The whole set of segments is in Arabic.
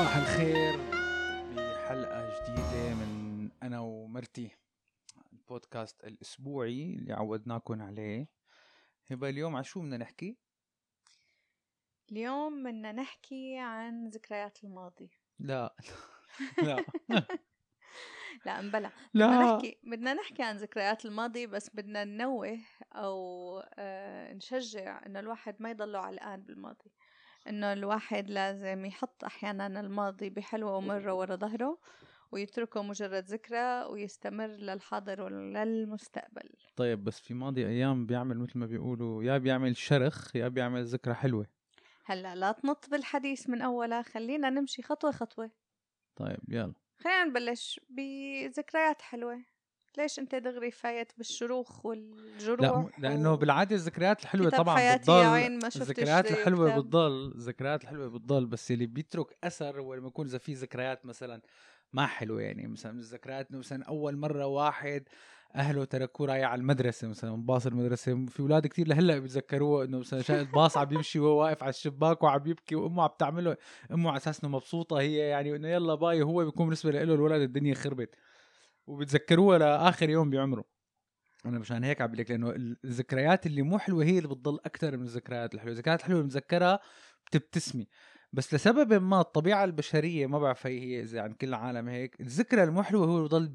صباح الخير. بحلقة جديدة من أنا ومرتي. البودكاست الأسبوعي اللي عودناكم عليه. هبة اليوم على شو بدنا نحكي؟ اليوم بدنا نحكي عن ذكريات الماضي. لا. لا. لا مبلا بدنا لا نحكي بدنا نحكي عن ذكريات الماضي بس بدنا ننوه أو آه نشجع إنه الواحد ما يضله علقان بالماضي. إنه الواحد لازم يحط أحيانا الماضي بحلوه ومره ورا ظهره ويتركه مجرد ذكرى ويستمر للحاضر وللمستقبل. طيب بس في ماضي أيام بيعمل مثل ما بيقولوا يا بيعمل شرخ يا بيعمل ذكرى حلوة. هلأ لا تنط بالحديث من أولها خلينا نمشي خطوة خطوة. طيب يلا. خلينا نبلش بذكريات حلوة. ليش أنت دغري فايت بالشروخ والجروح لا لأنه و- بالعادة الذكريات الحلوة كتاب طبعا حياتي يا بتضل عين ما شفتش الذكريات زيه الحلوة كتاب. بتضل الذكريات الحلوة بتضل بس اللي بيترك أثر هو لما يكون إذا في ذكريات مثلا ما حلوة يعني مثلا من الذكريات مثلا أول مرة واحد أهله تركوه رايح على المدرسة مثلا باص المدرسة في أولاد كتير لهلأ بيتذكروه إنه مثلا شايف الباص عم يمشي وهو واقف على الشباك وعم يبكي وأمه عم تعمله أمه على أساس إنه مبسوطة هي يعني إنه يلا باي هو بيكون بالنسبة له الولد الدنيا خربت وبتذكروها لآخر يوم بعمره. أنا مشان هيك عم لك لأنه الذكريات اللي مو حلوة هي اللي بتضل أكثر من الذكريات الحلوة. الذكريات الحلوة بنتذكرها بتبتسمي. بس لسبب ما الطبيعة البشرية ما بعرف هي هي إذا عن كل العالم هيك الذكرى المو حلوة هو اللي بضل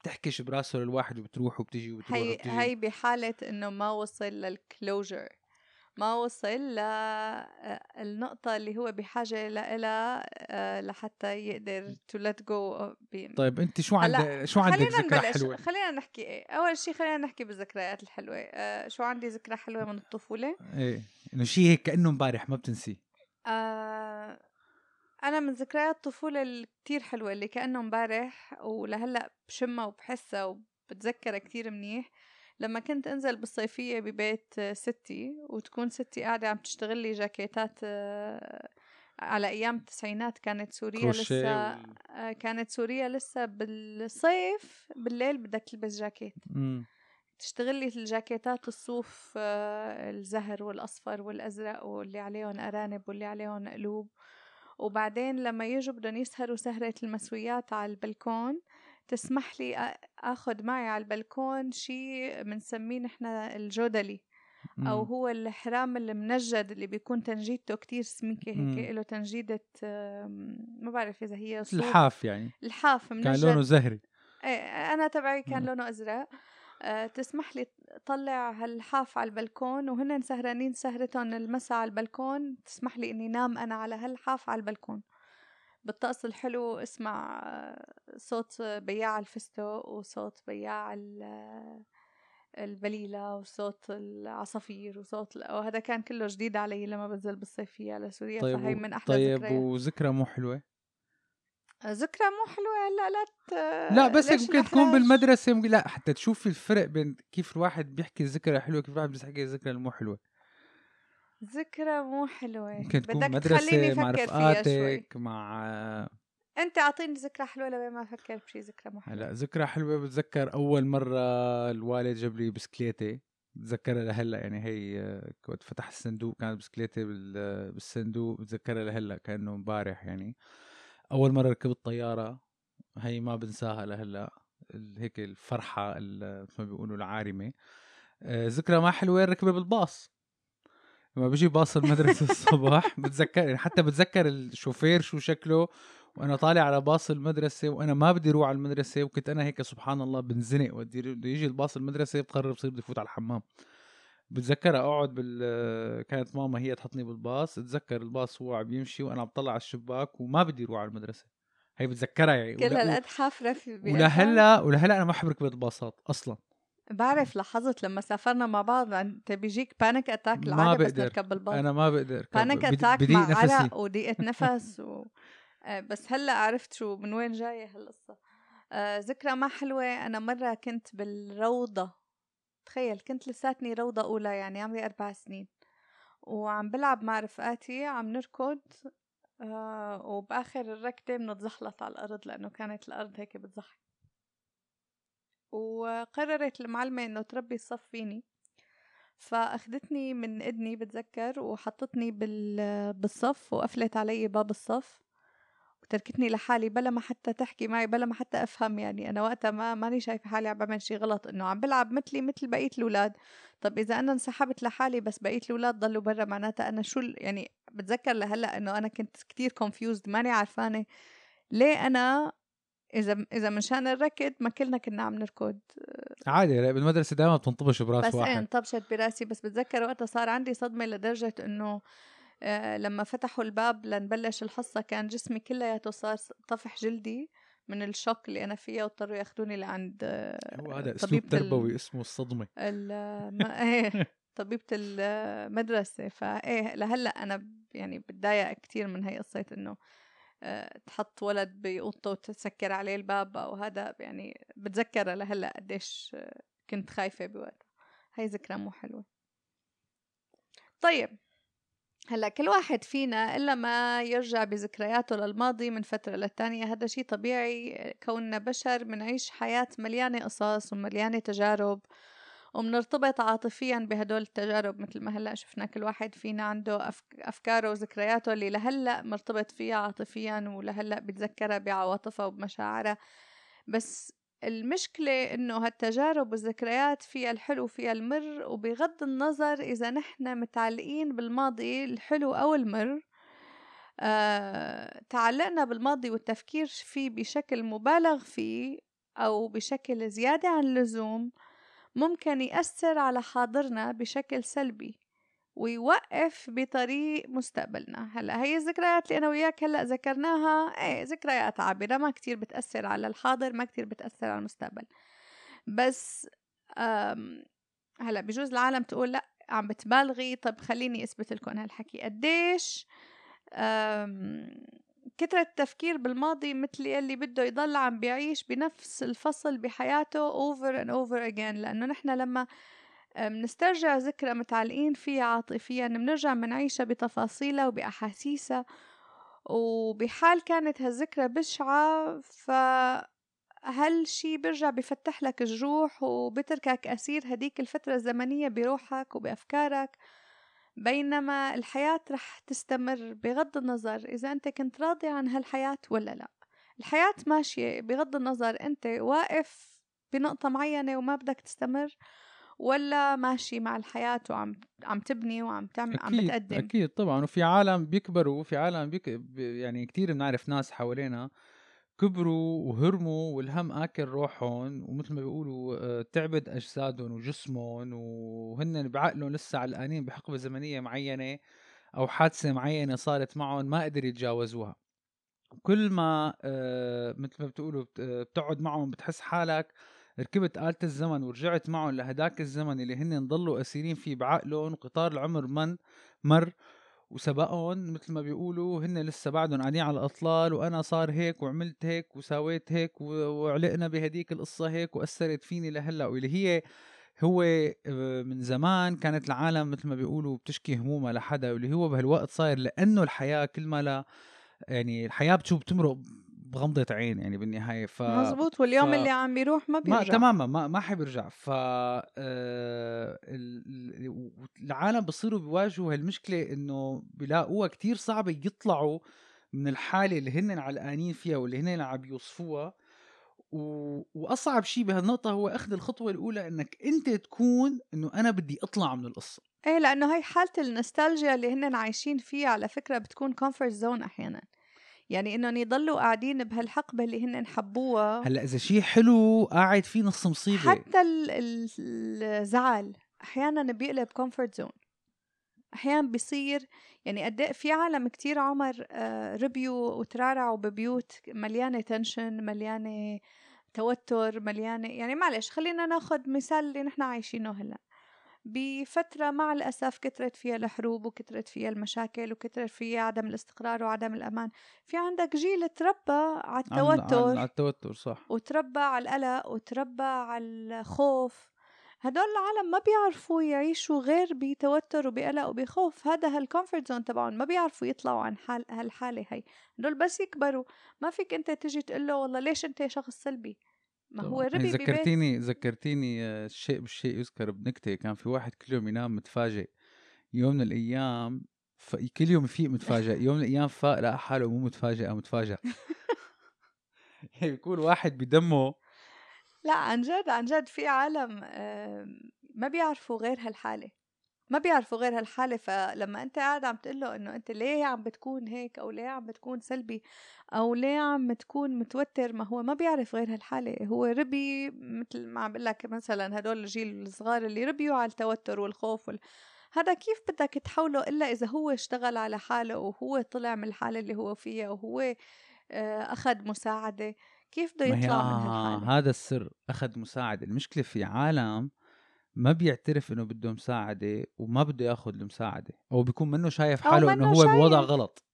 بتحكش براسه للواحد وبتروح وبتجي وبتروح هي وبتجي. هي بحالة إنه ما وصل للكلوجر ما وصل للنقطة اللي هو بحاجة لها آه، لحتى يقدر let go of- طيب انت شو عندك شو عندك ذكرى حلوة؟ خلينا نحكي إيه أول شيء خلينا نحكي بالذكريات الحلوة آه، شو عندي ذكرى حلوة من الطفولة؟ إيه إنه شيء هيك كأنه امبارح ما بتنسيه آه أنا من ذكريات الطفولة الكتير حلوة اللي كأنه امبارح ولهلأ بشمها وبحسها وبتذكرها كتير منيح. لما كنت أنزل بالصيفية ببيت ستي وتكون ستي قاعدة عم تشتغل لي جاكيتات آه، على أيام التسعينات كانت سوريا لسه آه، كانت سوريا لسه بالصيف بالليل بدك تلبس جاكيت مم. تشتغل لي الجاكيتات الصوف آه، الزهر والأصفر والأزرق واللي عليهم أرانب واللي عليهم قلوب وبعدين لما يجوا بدهم يسهروا سهرة المسويات على البلكون تسمح لي أخذ معي على البلكون شيء بنسميه نحن الجودلي أو مم. هو الحرام المنجد اللي بيكون تنجيدته كتير سميكة مم. هيك له تنجيدة آم، ما بعرف إذا هي صوف الحاف يعني الحاف منجد كان لونه زهري إيه أنا تبعي كان مم. لونه أزرق أه تسمح لي طلع هالحاف على البلكون وهن سهرانين سهرتهم المساء على البلكون تسمح لي إني نام أنا على هالحاف على البلكون بالطقس الحلو اسمع صوت بياع الفستق وصوت بياع ال- البليلة وصوت العصافير وصوت وهذا كان كله جديد علي لما بنزل بالصيفية على سوريا طيب فهي من أحلى طيب ذكريات. وذكرى مو حلوة؟ ذكرى مو حلوة هلا لا لا بس هيك ممكن تكون؟ بالمدرسة لا حتى تشوفي الفرق بين كيف الواحد بيحكي الذكرى حلوة كيف الواحد بيحكي الذكرى المو حلوة. ذكرى مو حلوة. ممكن تكون بدك مدرسة مع رفقاتك مع أنت أعطيني ذكرى حلوة لبين ما أفكر بشي ذكرى مو حلوة. هلا ذكرى حلوة بتذكر أول مرة الوالد جاب لي بسكليتة بتذكرها لهلأ يعني هي آه، كنت فتح الصندوق كانت بسكليتة بال- بالصندوق بتذكرها لهلأ كأنه امبارح يعني. أول مرة ركبت طيارة هي ما بنساها لهلأ هيك الفرحة ال- مثل ما بيقولوا العارمة. آه، ذكرى ما حلوة ركبة بالباص. لما بيجي باص المدرسة الصبح بتذكر يعني حتى بتذكر الشوفير شو شكله وأنا طالع على باص المدرسة وأنا ما بدي أروح على المدرسة وكنت أنا هيك سبحان الله بنزنق. وقت بده يجي الباص المدرسة بقرر بصير بدي فوت على الحمام. بتذكر أقعد بال كانت ماما هي تحطني بالباص اتذكر الباص هو عم يمشي وأنا عم طلع على الشباك وما بدي أروح على المدرسة. هي بتذكرها يعني. كل هالقد حافرة في. ولهلا ولهلأ أنا ما بحب ركبة الباصات أصلا. بعرف لاحظت لما سافرنا مع بعض أنت بيجيك panic attack ما العادة بس بقدر. نركب بالباص أنا ما بقدر. panic بدي- attack بضيق مع نفسي. عرق وضيقة نفس و... آه، بس هلأ عرفت شو من وين جاية هالقصة. آه ذكرى ما حلوة. أنا مرة كنت بالروضة. تخيل كنت لساتني روضة أولى يعني عمري أربع سنين. وعم بلعب مع رفقاتي عم نركض. آه وبآخر الركضة بنتزحلط على الأرض لأنه كانت الأرض هيك بتزحلق وقررت المعلمة إنه تربي الصف فيني. فأخدتني من إذني بتذكر وحطتني بال... بالصف وقفلت علي باب الصف وتركتني لحالي بلا ما حتى تحكي معي بلا ما حتى أفهم يعني. أنا وقتها ما ماني شايفة حالي عم بعمل شيء غلط إنه عم بلعب مثلي مثل بقية الأولاد. طب إذا أنا انسحبت لحالي بس بقية الأولاد ضلوا برا معناتها أنا شو يعني بتذكر لهلأ إنه أنا كنت كتير confused ماني عرفانة ليه أنا إذا إذا منشان الركض ما كلنا كنا عم نركض. عادي بالمدرسة دائما بتنطبش براس بس واحد. إيه انطبشت براسي. بس بتذكر وقتها صار عندي صدمة لدرجة إنه آه لما فتحوا الباب لنبلش الحصة كان جسمي كلياته صار طفح جلدي من الشوك اللي أنا فيها واضطروا ياخذوني لعند هو هذا اسلوب تربوي اسمه الصدمة. إيه طبيبة المدرسة. فايه لهلأ أنا يعني بتضايق كثير من هي قصة إنه آه، تحط ولد بأوضته وتسكر عليه الباب أو هذا يعني بتذكر لهلأ قديش كنت خايفة بوقتها هاي ذكرى مو حلوة. طيب هلأ كل واحد فينا إلا ما يرجع بذكرياته للماضي من فترة للتانية هذا شيء طبيعي. كوننا بشر بنعيش حياة مليانة قصص ومليانة تجارب وبنرتبط عاطفيا بهدول التجارب مثل ما هلأ شفنا كل واحد فينا عنده أفكاره وذكرياته اللي لهلأ مرتبط فيها عاطفيا ولهلأ بتذكرها بعواطفها وبمشاعرها بس المشكلة إنه هالتجارب والذكريات فيها الحلو وفيها المر وبغض النظر إذا نحن متعلقين بالماضي الحلو أو المر آه، تعلقنا بالماضي والتفكير فيه بشكل مبالغ فيه أو بشكل زيادة عن اللزوم ممكن يأثر على حاضرنا بشكل سلبي ويوقف بطريق مستقبلنا. هلأ هي الذكريات اللي أنا وياك هلأ ذكرناها إيه ذكريات عابرة ما كتير بتأثر على الحاضر ما كتير بتأثر على المستقبل. بس هلأ بجوز العالم تقول لأ عم بتبالغي طب خليني أثبت لكم هالحكي. قديش كثرة التفكير بالماضي مثل يلي بده يضل عم بيعيش بنفس الفصل بحياته over and over again. لأنه نحن لما بنسترجع ذكرى متعلقين فيها عاطفيا بنرجع بنعيشها بتفاصيلها وبأحاسيسها. وبحال كانت هالذكرى بشعة ف هالشي بيرجع بفتح لك الجروح وبتركك أسير هديك الفترة الزمنية بروحك وبأفكارك؟ بينما الحياة رح تستمر بغض النظر إذا أنت كنت راضي عن هالحياة ولا لا. الحياة ماشية بغض النظر أنت واقف بنقطة معينة وما بدك تستمر ولا ماشي مع الحياة وعم عم تبني وعم تعمل أكيد عم بتقدم. أكيد طبعا. وفي عالم بيكبروا وفي عالم بيك يعني كتير بنعرف ناس حوالينا كبروا وهرموا والهم آكل روحهم ومثل ما بيقولوا آه، تعبت أجسادهم وجسمهم وهن بعقلهم لسه علقانين بحقبة زمنية معينة أو حادثة معينة صارت معهم ما قدروا يتجاوزوها. كل ما آه، مثل ما بتقولوا بتقعد معهم بتحس حالك ركبت آلة الزمن ورجعت معهم لهداك الزمن اللي هن ضلوا أسيرين فيه بعقلهم وقطار العمر من مر. وسبقهم مثل ما بيقولوا هن لسه بعدهم قاعدين على الأطلال وأنا صار هيك وعملت هيك وسويت هيك وعلقنا بهديك القصة هيك وأثرت فيني لهلأ. واللي هي هو آه، من زمان كانت العالم مثل ما بيقولوا بتشكي همومها لحدا. واللي هو بهالوقت صاير لأنه الحياة كل ما لا يعني الحياة بتشوف بتمرق بغمضة عين يعني بالنهاية ف مزبوط واليوم ف... اللي عم بيروح ما بيرجع. ما تماما ما ما حيرجع ف آه... العالم بصيروا بيواجهوا هالمشكلة إنه بيلاقوها كتير صعبة يطلعوا من الحالة اللي هن علقانين فيها واللي هن عم بيوصفوها. و... وأصعب شيء بهالنقطة هو أخذ الخطوة الأولى إنك أنت تكون إنه أنا بدي أطلع من القصة. إيه لأنه هي حالة النوستالجيا اللي هن عايشين فيها على فكرة بتكون comfort zone أحيانا. يعني إنهم يضلوا قاعدين بهالحقبة اللي هن حبوها. هلأ إذا شيء حلو قاعد فيه نص مصيبة. حتى الزعل أحيانا بيقلب comfort zone أحيانا بيصير يعني قد إيه في عالم كتير عمر آه، ربيوا وترعرعوا ببيوت مليانة tension مليانة توتر مليانة يعني معلش خلينا ناخذ مثال اللي نحن عايشينه هلأ. بفترة مع الأسف كترت فيها الحروب وكترت فيها المشاكل وكترت فيها عدم الاستقرار وعدم الأمان. في عندك جيل تربى على التوتر على التوتر صح. وتربى على القلق وتربى على الخوف. هدول العالم ما بيعرفوا يعيشوا غير بتوتر وبقلق وبخوف. هذا هال comfort zone تبعهم. ما بيعرفوا يطلعوا عن حال هالحالة هي. هدول بس يكبروا. ما فيك أنت تجي تقول له والله ليش أنت شخص سلبي؟ ما هو ربي يعني ذكرتيني ذكرتيني الشيء بالشيء يذكر بنكتة. كان في واحد كل يوم ينام متفاجئ. يوم من الأيام فكل يوم يفيق متفاجئ. يوم من الأيام فاق لقى حاله مو متفاجئ أو متفاجئ. يعني بيكون واحد بدمه. لا عن جد عن جد في عالم ما بيعرفوا غير هالحالة. ما بيعرفوا غير هالحالة فلما انت قاعد عم تقول له إنه انت ليه عم بتكون هيك أو ليه عم بتكون سلبي أو ليه عم تكون متوتر ما هو ما بيعرف غير هالحالة هو ربي مثل ما عم بقول لك مثلا هدول الجيل الصغار اللي ربيوا على التوتر والخوف وال... هذا كيف بدك تحوله إلا إذا هو اشتغل على حاله وهو طلع من الحالة اللي هو فيها وهو آه، أخذ مساعدة؟ كيف بده يطلع من هالحالة هذا السر أخذ مساعدة. المشكلة في عالم ما بيعترف إنه بده مساعدة وما بده ياخذ المساعدة أو بيكون منه شايف حاله إنه هو بوضع غلط.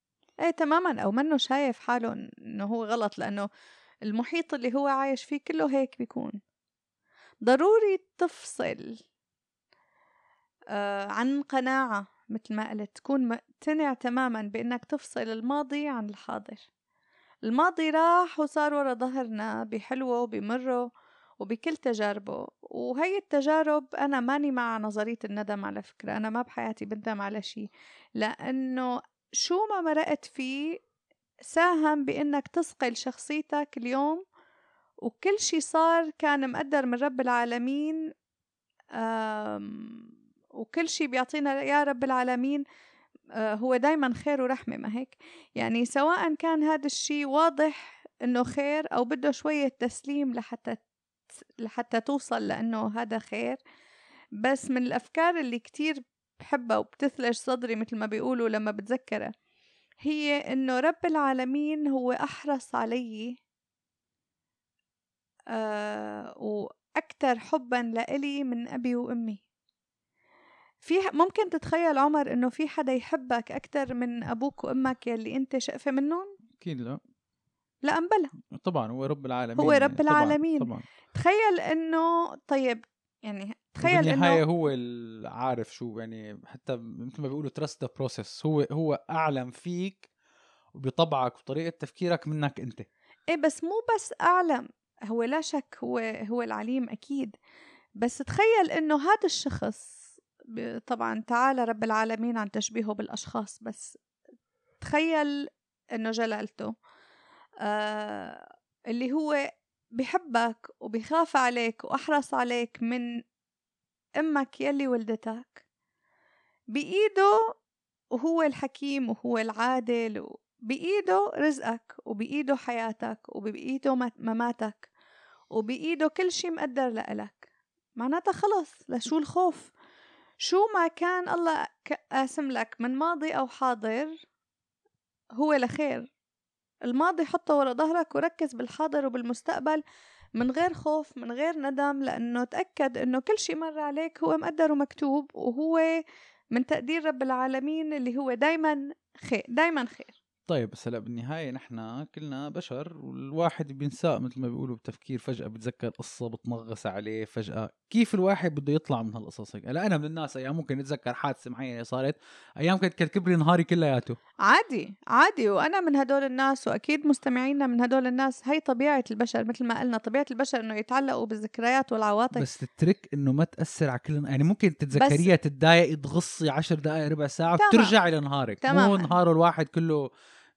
إيه تماما أو منه شايف حاله إنه هو غلط لأنه المحيط اللي هو عايش فيه كله هيك بيكون. ضروري تفصل آه عن قناعة مثل ما قلت تكون مقتنع تماما بإنك تفصل الماضي عن الحاضر. الماضي راح وصار ورا ظهرنا بحلوه وبمره وبكل تجاربه. وهي التجارب أنا ماني مع نظرية الندم على فكرة أنا ما بحياتي بندم على شيء. لأنه شو ما مرقت فيه ساهم بإنك تصقل شخصيتك اليوم وكل شيء صار كان مقدر من رب العالمين وكل شيء بيعطينا يا رب العالمين آه، هو دايما خير ورحمة ما هيك؟ يعني سواء كان هذا الشيء واضح إنه خير أو بده شوية تسليم لحتى لحتى توصل لأنه هذا خير. بس من الأفكار اللي كتير بحبها وبتثلج صدري مثل ما بيقولوا لما بتذكرها هي إنه رب العالمين هو أحرص علي آه وأكتر حبا لإلي من أبي وأمي. في ممكن تتخيل عمر إنه في حدا يحبك أكتر من أبوك وأمك يلي أنت شقفة منهم؟ أكيد لا. لا أمبلا طبعا هو رب العالمين هو رب العالمين طبعا, طبعا. تخيل إنه طيب يعني تخيل إنه بالنهايه هو العارف شو يعني حتى مثل ما بيقولوا trust the process هو هو أعلم فيك وبطبعك وطريقة تفكيرك منك أنت. إيه بس مو بس أعلم هو لا شك هو هو العليم أكيد. بس تخيل إنه هذا الشخص طبعا تعالى رب العالمين عن تشبيهه بالأشخاص بس تخيل إنه جلالته آه اللي هو بحبك وبخاف عليك وأحرص عليك من أمك يلي ولدتك. بإيده وهو الحكيم وهو العادل بإيده رزقك وبإيده حياتك وبإيده مماتك وبإيده كل شي مقدر لإلك. معناتها خلص لشو الخوف؟ شو ما كان الله قاسم لك من ماضي أو حاضر هو لخير. الماضي حطه ورا ظهرك وركز بالحاضر وبالمستقبل من غير خوف من غير ندم لأنه تأكد أنه كل شيء مر عليك هو مقدر ومكتوب وهو من تقدير رب العالمين اللي هو دايما خير دايما خير. طيب بس هلا بالنهاية نحن كلنا بشر والواحد بينساء مثل ما بيقولوا بتفكير فجأة بتذكر قصة بتنغص عليه فجأة كيف الواحد بده يطلع من هالقصص هيك؟ هلا أنا من الناس أيام ممكن اتذكر حادثة معينة صارت أيام كانت كركب لي نهاري كلياته. عادي عادي وأنا من هدول الناس وأكيد مستمعينا من هدول الناس هي طبيعة البشر مثل ما قلنا طبيعة البشر إنه يتعلقوا بالذكريات والعواطف. بس ال trick إنه ما تأثر على كل يعني ممكن تتذكريها تتضايقي تغصي عشر دقائق ربع ساعة وترجعي لنهارك تمام. مو نهار الواحد كله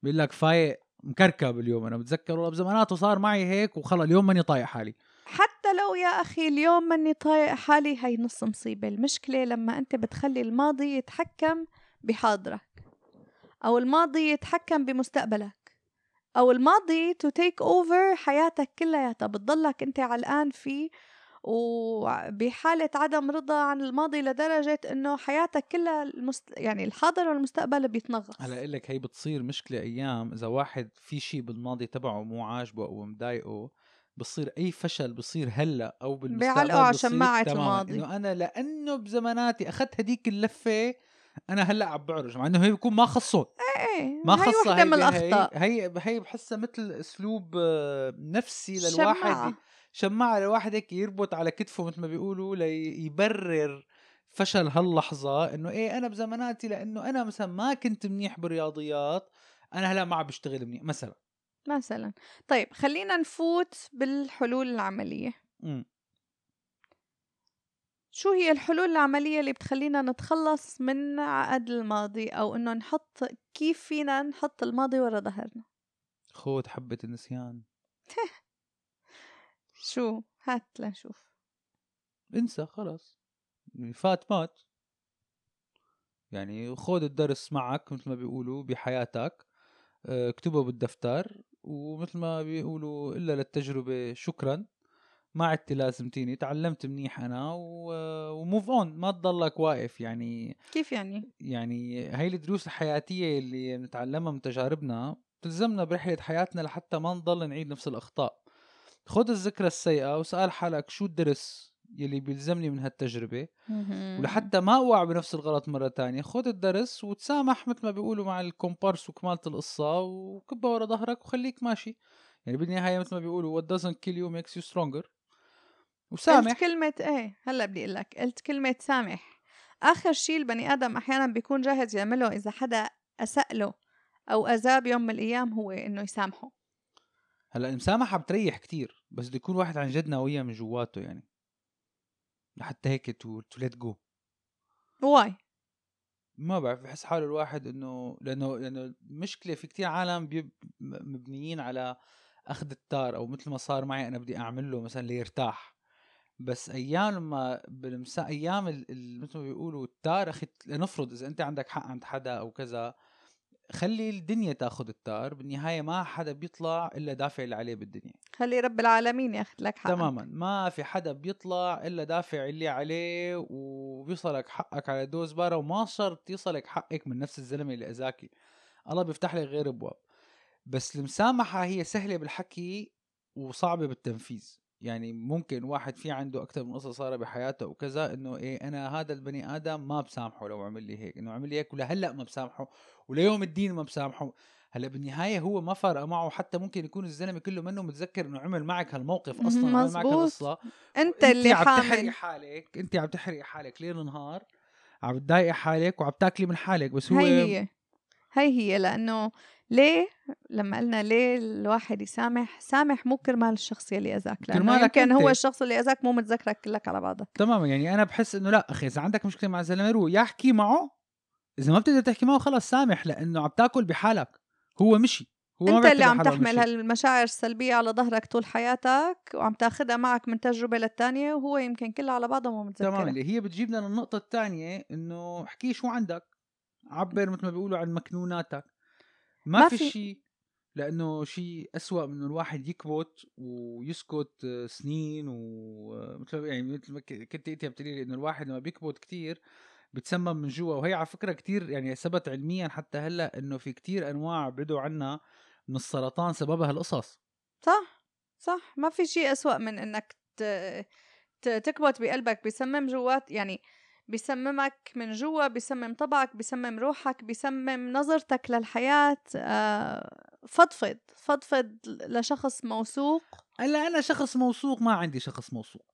بيقول لك فايق مكركب اليوم. أنا بتذكر والله بزماناته صار معي هيك وخلص. اليوم ماني طايق حالي. حتى لو يا أخي اليوم ماني طايق حالي هي نص مصيبة. المشكلة لما أنت بتخلي الماضي يتحكم بحاضرك أو الماضي يتحكم بمستقبلك أو الماضي to take over حياتك كلياتها. بتضلك أنت علقان فيه وبحالة عدم رضا عن الماضي لدرجة إنه حياتك كلها المست... يعني الحاضر والمستقبل بيتنغص. هلأ أقول لك هي بتصير مشكلة أيام إذا واحد في شيء بالماضي تبعه مو عاجبه أو مضايقه بصير أي فشل بصير هلأ أو بالمستقبل بيعلقوا على شماعة الماضي. إنه أنا لأنه بزماناتي أخذت هديك اللفة أنا هلأ عم بعرج مع إنه هي بيكون ما خصه. إيه إيه ما خصه هي, هي من الأخطاء. هي هي بحسها مثل أسلوب آه، نفسي للواحد شماعة. شماعة لواحد هيك يربط على كتفه مثل ما بيقولوا ليبرر فشل هاللحظة إنه إيه أنا بزماناتي لأنه أنا مثلا ما كنت منيح بالرياضيات أنا هلأ ما عم بشتغل منيح مثلا. مثلا. طيب خلينا نفوت بالحلول العملية. م. شو هي الحلول العملية اللي بتخلينا نتخلص من عقد الماضي أو إنه نحط كيف فينا نحط الماضي ورا ظهرنا؟ خود حبة النسيان. شو؟ هات لنشوف. انسى خلاص. يعني فات مات. يعني خود الدرس معك مثل ما بيقولوا بحياتك آه، اكتبه بالدفتر ومثل ما بيقولوا إلا للتجربة شكرا. ما عدت لازمتيني تعلمت منيح أنا وموف أون. ما تضلك واقف يعني كيف يعني؟ يعني هاي الدروس الحياتية اللي بنتعلمها من تجاربنا بتلزمنا برحلة حياتنا لحتى ما نضل نعيد نفس الأخطاء. خذ الذكرى السيئة وسال حالك شو الدرس يلي بيلزمني من هالتجربة. ولحتى ما أوقع بنفس الغلط مرة تانية خذ الدرس وتسامح مثل ما بيقولوا مع الكومبارس وكمالة القصة وكبها ورا ظهرك وخليك ماشي. يعني بالنهاية مثل ما بيقولوا what doesn't kill you makes you stronger. وسامح. قلت كلمة إيه هلأ بدي أقول لك قلت كلمة سامح. آخر شيء البني آدم أحيانا بيكون جاهز يعمله إذا حدا اساء له أو اذاه بيوم من الأيام هو إنه يسامحه. هلأ المسامحة بتريح كتير بس بده يكون واحد عن جد ناوية من جواته يعني. لحتى هيك to to let go واي ما بعرف بحس حاله الواحد إنه لأنه لأنه المشكلة في كتير عالم مبنيين على أخذ التار أو مثل ما صار معي أنا بدي اعمل له مثلا ليرتاح. بس أيام لما بالمسا أيام مثل ما بيقولوا التار أخي لنفرض إذا أنت عندك حق عند حدا أو كذا خلي الدنيا تاخذ التار بالنهاية ما حدا بيطلع إلا دافع اللي عليه بالدنيا. خلي رب العالمين ياخذ لك حقك. تماما ما في حدا بيطلع إلا دافع اللي عليه وبيصلك حقك على دوز بارا وما شرط يصلك حقك من نفس الزلمة اللي أذاكي. الله بيفتح لك غير أبواب. بس المسامحة هي سهلة بالحكي وصعبة بالتنفيذ. يعني ممكن واحد في عنده أكثر من قصة صار بحياته وكذا إنه إيه أنا هذا البني آدم ما بسامحه لو عمل لي هيك إنه عمل لي هيك ولهلا ما بسامحه وليوم الدين ما بسامحه. هلأ بالنهاية هو ما فرق معه حتى ممكن يكون الزلمة كله منه متذكر إنه عمل معك هالموقف أصلا عمل معك هالقصة. أنت اللي عم تحرقي حالك أنت عم تحرقي حالك ليل نهار عم تضايقي حالك وعم تاكلي من حالك بس هو هي هي. هي هي لأنه ليه لما قلنا ليه الواحد يسامح سامح مو كرمال الشخص اللي أذاك لأنه يمكن هو الشخص اللي أذاك مو متذكرك كلك على بعضك. تماما يعني أنا بحس إنه لا أخي إذا عندك مشكلة مع زلمه روح يا أحكي معه إذا ما بتقدر تحكي معه خلص سامح لأنه عم تأكل بحالك هو مشي هو أنت اللي عم تحمل هالمشاعر السلبية على ظهرك طول حياتك وعم تأخذها معك من تجربة للتانية وهو يمكن كلها على بعضها مو متذكرة. تمام اللي هي بتجيبنا للنقطة الثانية إنه احكي شو عندك عبر مثل ما بيقولوا عن مكنوناتك. ما, ما في, في شيء لأنه شيء أسوأ من الواحد يكبت ويسكت سنين ومثل يعني مثل ما كنت أنت بتقولي إنه الواحد لما بيكبت كتير بتسمم من جوا وهي على فكرة كتير يعني ثبت علميا حتى هلأ إنه في كتير أنواع بدوا عنا من السرطان سببها القصص صح صح ما في شيء أسوأ من إنك تكبت بقلبك بيسمم جوات يعني بيسممك من جوا بيسمم طبعك بيسمم روحك بيسمم نظرتك للحياة آه، فضفض فضفض لشخص موثوق. هلأ أنا شخص موثوق ما عندي شخص موثوق.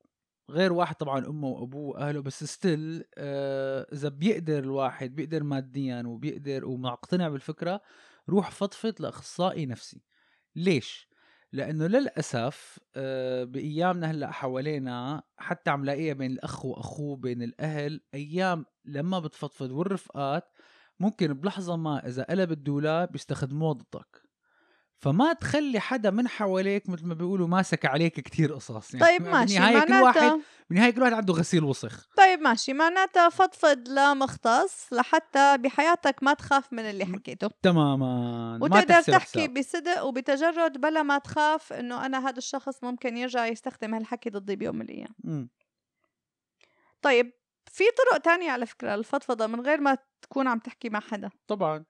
غير واحد طبعا أمه وأبوه وأهله بس ستيل آه إذا بيقدر الواحد بيقدر ماديا وبيقدر ومقتنع بالفكرة روح فضفض لأخصائي نفسي. ليش؟ لأنه للأسف آه بأيامنا هلأ حوالينا حتى عم لاقيها بين الأخ وأخوه بين الأهل أيام لما بتفضفض والرفقات ممكن بلحظة ما إذا قلب الدولاب بيستخدموه ضدك. فما تخلي حدا من حواليك مثل ما بيقولوا ماسك عليك كتير قصص. يعني طيب ماشي. بالنهاية كل واحد بالنهاية كل واحد عنده غسيل وسخ. طيب ماشي. معناتها فضفض لمختص لحتى بحياتك ما تخاف من اللي حكيته. تماما. وتقدر تحكي بصدق وبتجرد بلا ما تخاف إنه أنا هذا الشخص ممكن يرجع يستخدم هالحكي ضدي بيوم من الأيام طيب في طرق تانية على فكرة الفضفضة من غير ما تكون عم تحكي مع حدا. طبعا.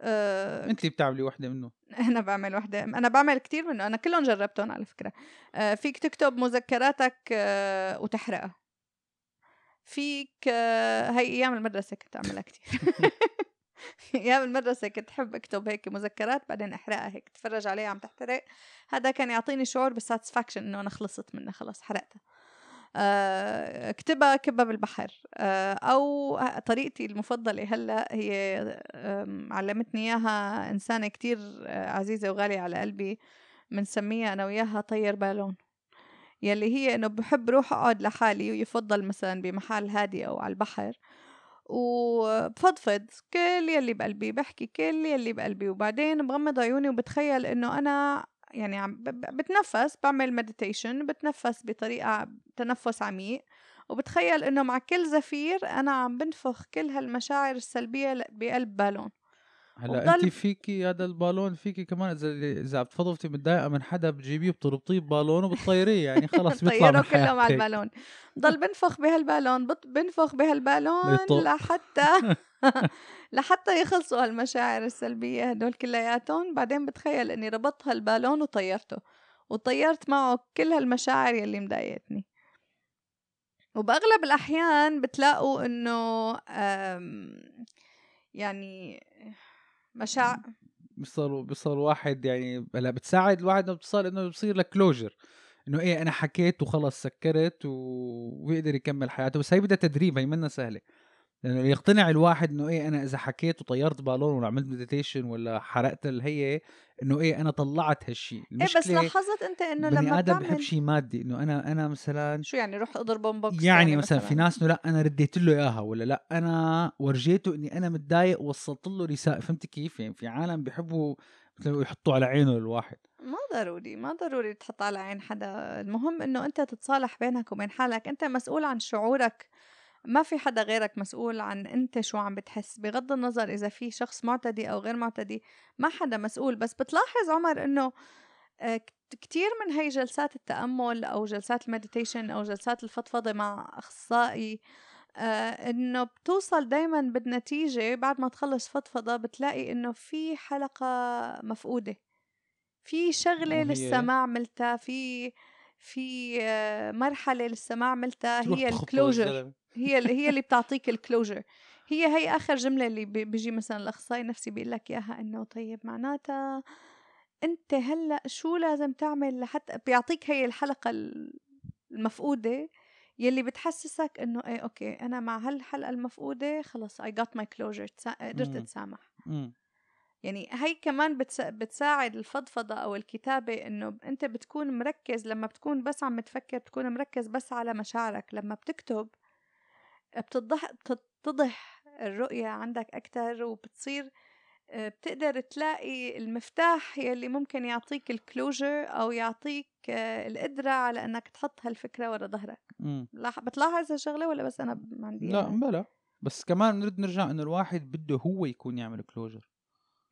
آه انت بتعملي وحدة منه. أنا بعمل وحدة أنا بعمل كتير منه أنا كلهم جربتهم على فكرة. آه فيك تكتب مذكراتك آه وتحرقها. فيك آه هي أيام المدرسة كنت أعملها كتير. أيام المدرسة كنت أحب أكتب هيك مذكرات بعدين أحرقها هيك اتفرج عليها عم تحترق. هذا كان يعطيني شعور بالساتسفاكشن إنه أنا خلصت منها خلص حرقتها. اكتبها كبها بالبحر آه، أو طريقتي المفضلة هلأ هي علمتني إياها إنسانة كتير آه، عزيزة وغالية على قلبي بنسميها أنا وياها طير بالون. يلي هي إنه بحب روح أقعد لحالي ويفضل مثلا بمحل هادي أو على البحر. وبفضفض كل يلي بقلبي بحكي كل يلي بقلبي وبعدين بغمض عيوني وبتخيل إنه أنا يعني عم بتنفس بعمل meditation بتنفس بطريقة تنفس عميق وبتخيل إنه مع كل زفير أنا عم بنفخ كل هالمشاعر السلبية بقلب بالون. هلأ انت فيكي هذا البالون فيكي كمان إذا إذا بتفضفضي متضايقة من حدا بتجيبيه بتربطيه ببالون وبتطيريه يعني خلص بيطلع من كله مع البالون. ضل بنفخ بهالبالون بنفخ بهالبالون لحتى لحتى يخلصوا هالمشاعر السلبية هدول كلياتهم بعدين بتخيل إني ربطت هالبالون وطيرته وطيرت معه كل هالمشاعر يلي مضايقتني. وبأغلب الأحيان بتلاقوا إنه يعني مشاعر بيصير بيصير واحد يعني هلأ بتساعد الواحد إنه بتصير إنه بصير لك closure إنه إيه أنا حكيت وخلص سكرت وبيقدر يكمل حياته بس هي بدها تدريب هي منا سهلة. لأنه يقتنع الواحد إنه إيه أنا إذا حكيت وطيرت بالون ولا عملت meditation ولا حرقت الهي إنه إيه أنا طلعت هالشيء إيه بس لاحظت أنت إنه لما آدم بحب شيء مادي إنه أنا أنا مثلا شو يعني روح اضرب بوكس يعني, يعني مثلا, مثلا في ناس إنه لأ أنا رديت له إياها ولا لأ أنا ورجيته إني أنا متضايق ووصلت له رسالة. فهمت كيف؟ يعني في عالم بيحبوا مثلا يحطوا على عينه الواحد. ما ضروري ما ضروري تحط على عين حدا. المهم إنه أنت تتصالح بينك وبين حالك. أنت مسؤول عن شعورك. ما في حدا غيرك مسؤول عن انت شو عم بتحس بغض النظر إذا في شخص معتدي أو غير معتدي ما حدا مسؤول. بس بتلاحظ عمر إنه آه، كتير من هي جلسات التأمل أو جلسات ال meditation أو جلسات الفضفضة مع أخصائي آه إنه بتوصل دايما بالنتيجة بعد ما تخلص فضفضة بتلاقي إنه في حلقة مفقودة. في شغلة لسه ما عملتها في في آه مرحلة لسه ما عملتها هي ال closure هي اللي هي اللي بتعطيك ال closure هي هي آخر جملة اللي بيجي مثلا الأخصائي النفسي بيقول لك إياها إنه طيب معناتها أنت هلأ شو لازم تعمل لحتى بيعطيك هي الحلقة المفقودة يلي بتحسسك إنه إيه okay أنا مع هالحلقة المفقودة خلص I got my closure قدرت أتسامح. يعني هي كمان بتساعد الفضفضة أو الكتابة إنه أنت بتكون مركز لما بتكون بس عم تفكر بتكون مركز بس على مشاعرك. لما بتكتب بتتضح بتتضح الرؤية عندك أكتر وبتصير آه، بتقدر تلاقي المفتاح يلي ممكن يعطيك ال closure أو يعطيك آه، القدرة على أنك تحط هالفكرة ورا ظهرك. بتلاحظ هالشغلة ولا بس أنا عندي لا بلا. بس كمان نرد نرجع إنه الواحد بده هو يكون يعمل closure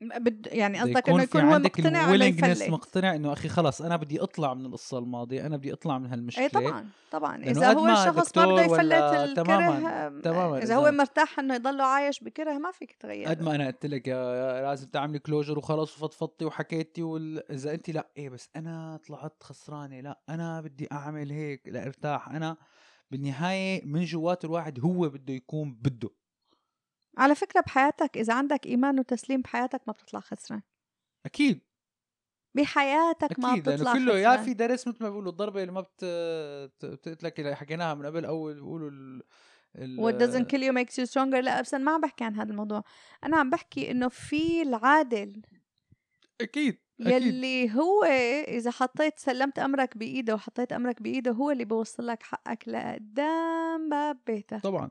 بد يعني قصدك إنه يكون هو مقتنع انه يفلت مقتنع إنه أخي خلص أنا بدي أطلع من القصة الماضية أنا بدي أطلع من هالمشكلة. اي طبعا طبعا. إذا هو الشخص ما بده يفلت الكره تماما تماما إذا هو مرتاح إنه يضله عايش بكره ما فيك تغير قد ما أنا قلت لك لازم تعملي كلوجر وخلص وفضفضتي وحكيتي إذا انت لأ إيه بس أنا طلعت خسرانة لأ أنا بدي أعمل هيك لأرتاح أنا بالنهاية من جوات الواحد هو بده يكون بده. على فكرة بحياتك إذا عندك إيمان وتسليم بحياتك ما بتطلع خسران. أكيد. بحياتك أكيد ما بتطلع كله خسران. يا في درس مثل ما بيقولوا الضربة اللي ما بت بتقتلك اللي حكيناها من قبل أو بيقولوا ال... ال... What doesn't kill you makes you stronger. لا بس أنا ما عم بحكي عن هذا الموضوع. أنا عم بحكي إنه في العادل أكيد يلي هو إذا حطيت سلمت أمرك بإيده وحطيت أمرك بإيده هو اللي بيوصل لك حقك لقدام باب بيتك طبعا.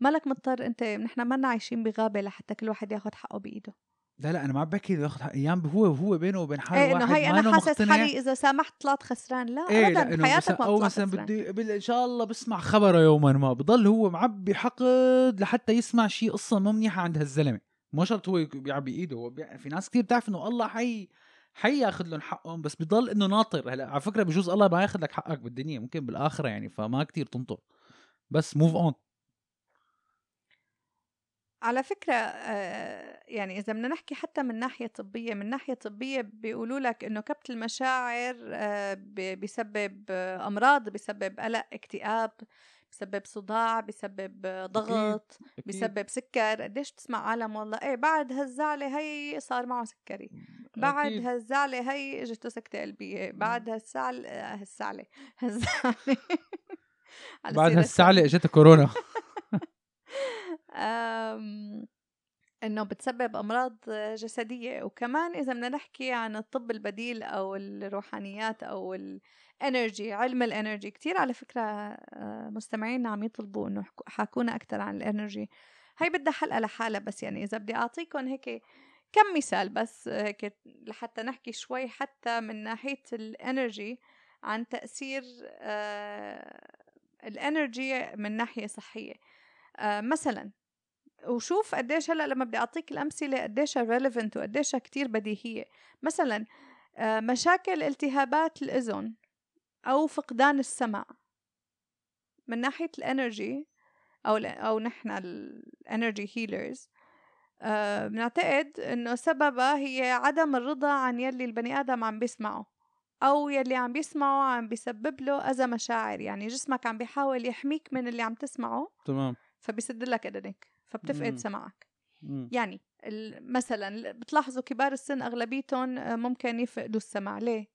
مالك مضطر انت نحن ما عايشين بغابة لحتى كل واحد ياخذ حقه بإيده. لا لا أنا ما بحكي ياخذ حق أيام هو هو بينه وبين حاله إيه إنه هي أنا حاسس حالي إذا سامحت طلعت خسران. لا إيه ابدا بحياتك ما أو مثلا بدي إن شاء الله بسمع خبره يوما ما بضل هو معبي حقد لحتى يسمع شيء قصة مو منيحة عند هالزلمة. مو شرط هو بيعبي ايده هو بي... في ناس كثير بتعرف إنه الله حي حياخذ لهم حقهم بس بضل إنه ناطر. هلا على فكرة بجوز الله ما ياخذ لك حقك بالدنيا ممكن بالآخرة يعني فما كتير تنطر. بس move on على فكرة آه، يعني إذا بدنا نحكي حتى من ناحية طبية من ناحية طبية بيقولوا لك إنه كبت المشاعر آه، بيسبب أمراض بيسبب قلق اكتئاب بيسبب صداع بيسبب ضغط أكيد. بيسبب سكر. قديش بتسمع عالم والله؟ إيه بعد هالزعلة هي صار معه سكري. بعد أكيد. هالزعلة هي اجته سكتة قلبية. بعد هالزعل هالزعلة. هالزعلة. بعد هالزعلة اجتها كورونا. إنه بتسبب أمراض جسدية. وكمان إذا بدنا نحكي عن الطب البديل أو الروحانيات أو ال energy علم ال energy كتير على فكرة آه، مستمعينا عم يطلبوا إنه حاكونا أكثر عن ال energy. هي بدها حلقة لحالها بس يعني إذا بدي اعطيكم هيك كم مثال بس هيك لحتى نحكي شوي حتى من ناحية ال energy عن تأثير آه ال energy من ناحية صحية. آه مثلا وشوف قديش هلأ لما بدي أعطيك الأمثلة قديش relevant وقديش كتير بديهية. مثلا آه مشاكل التهابات الأذن أو فقدان السمع. من ناحية ال energy أو أو نحن ال energy healers بنعتقد إنه سببها هي عدم الرضا عن يلي البني آدم عم بيسمعه أو يلي عم بيسمعه عم بيسبب له أذى مشاعر. يعني جسمك عم بيحاول يحميك من اللي عم تسمعه. تمام. فبيسد لك اذنك فبتفقد مم. سمعك مم. يعني مثلا بتلاحظوا كبار السن أغلبيتهم آه، ممكن يفقدوا السمع ليه؟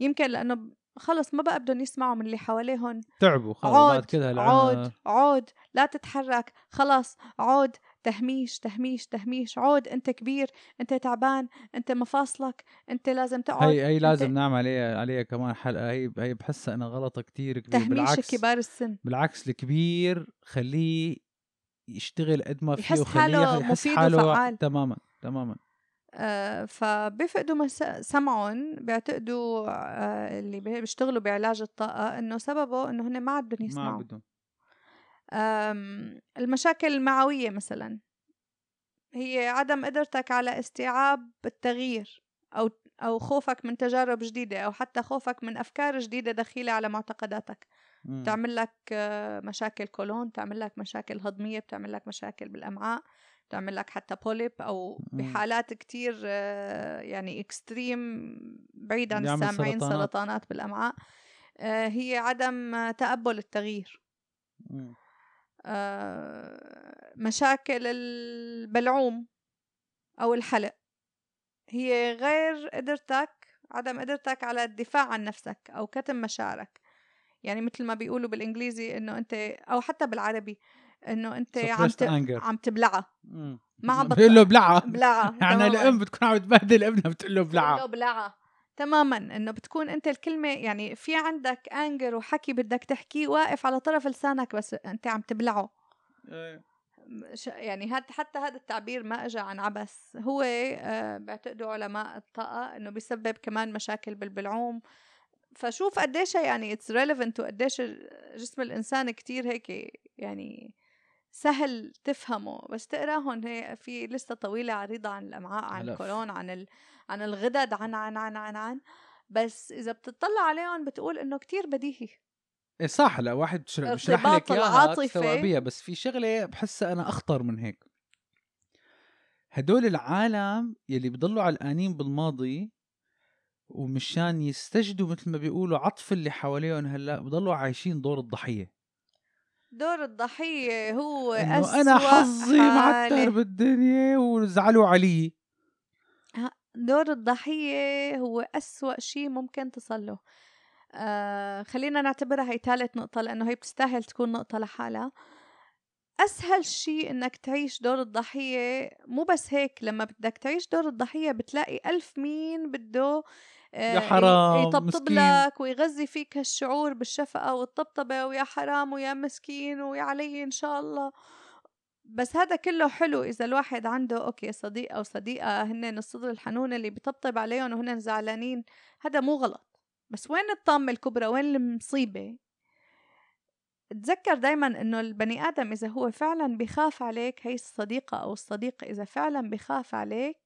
يمكن لأنه خلص ما بقى بدهم يسمعوا من اللي حواليهم. تعبوا خلص عود بعد كده عود عود لا تتحرك. خلاص عود تهميش تهميش تهميش. عود أنت كبير أنت تعبان أنت مفاصلك أنت لازم تقعد. هي هي لازم انت... نعمل عليها عليها كمان حلقة. هي هي بحسها إنها غلطة كتير كبير. تهميش بالعكس كبار السن. بالعكس الكبير خليه يشتغل قد ما فيه يحس حاله يحس مفيد حاله وفعال. تماما تماما آه فبيفقدوا. سمعهم بيعتقدوا آه اللي بيشتغلوا بعلاج الطاقة إنه سببه إنه هن ما عندهم ما يسمعوا بدهم المشاكل المعوية مثلا هي عدم قدرتك على استيعاب التغيير أو أو خوفك من تجارب جديدة أو حتى خوفك من أفكار جديدة دخيلة على معتقداتك. بتعمل لك مشاكل كولون بتعمل لك مشاكل هضمية بتعمل لك مشاكل بالأمعاء بتعمل لك حتى بوليب أو مم. بحالات كتير يعني اكستريم بعيد عن السامعين سرطانات. سرطانات بالأمعاء آه، هي عدم تقبل التغيير. آه، مشاكل البلعوم أو الحلق هي غير قدرتك عدم قدرتك على الدفاع عن نفسك أو كتم مشاعرك يعني مثل ما بيقولوا بالإنجليزي إنه أنت أو حتى بالعربي إنه أنت عم ت... عم تبلعها. ما عم بتقول له بلعه. بلعها يعني. الأم بتكون عم تبهدل ابنها بتقول له بتقول له بلعه. بلعها تماما. إنه بتكون أنت الكلمة يعني في عندك انجر وحكي بدك تحكيه واقف على طرف لسانك بس أنت عم تبلعه. إيه. يعني هاد حتى هذا التعبير ما اجى عن عبس هو آه، بيعتقدوا علماء الطاقة إنه بيسبب كمان مشاكل بالبلعوم. فشوف قديش يعني it's relevant وقديش جسم الإنسان كتير هيك يعني سهل تفهمه. بس تقراهم هي في لسه طويلة عريضة عن الأمعاء عن. الكولون عن ال... عن الغدد عن عن عن عن عن. بس إذا بتطلع عليهم بتقول إنه كتير بديهي. إيه صح. لا واحد بشرح لك اياها. تستوعبيها بس في شغلة بحسها أنا أخطر من هيك. هدول العالم يلي بضلوا علقانين بالماضي ومشان يستجدوا مثل ما بيقولوا عطف اللي حواليهم هلأ بضلوا عايشين دور الضحية. دور الضحية هو أسوأ أنا حظي معتر. بالدنيا وزعلوا علي. دور الضحية هو أسوأ شيء ممكن تصل له آه خلينا نعتبرها هي ثالث نقطة لأنه هي بتستاهل تكون نقطة لحالها. أسهل شيء إنك تعيش دور الضحية مو بس هيك لما بدك تعيش دور الضحية بتلاقي ألف مين بده يا حرام، ي- يطبطب مسكين. لك ويغذي فيك هالشعور بالشفقة والطبطبة ويا حرام ويا مسكين ويا علي إن شاء الله. بس هذا كله حلو إذا الواحد عنده أوكي صديق أو صديقة هن الصدر الحنون اللي بيطبطب عليهم وهن زعلانين هذا مو غلط. بس وين الطامة الكبرى؟ وين المصيبة؟ تذكر دايما إنه البني آدم إذا هو فعلا بخاف عليك هي الصديقة أو الصديق إذا فعلا بخاف عليك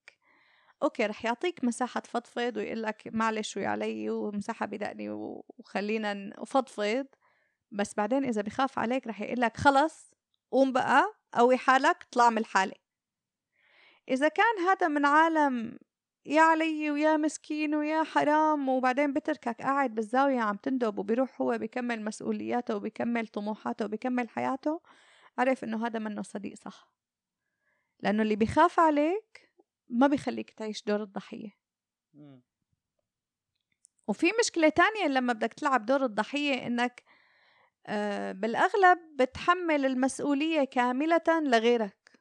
أوكي رح يعطيك مساحة تفضفض ويقول لك معلش ويا علي ومساحة بدقني وخلينا نفضفض بس بعدين إذا بخاف عليك رح يقول لك خلص قوم بقى قوي حالك اطلع من الحالة. إذا كان هذا من عالم يا علي ويا مسكين ويا حرام وبعدين بتركك قاعد بالزاوية عم تندب وبيروح هو بيكمل مسؤولياته وبيكمل طموحاته وبيكمل حياته عرف إنه هذا منه صديق صح. لأنه اللي بيخاف عليك ما بيخليك تعيش دور الضحية. وفي مشكلة تانية لما بدك تلعب دور الضحية إنك آه، بالأغلب بتحمل المسؤولية كاملة لغيرك.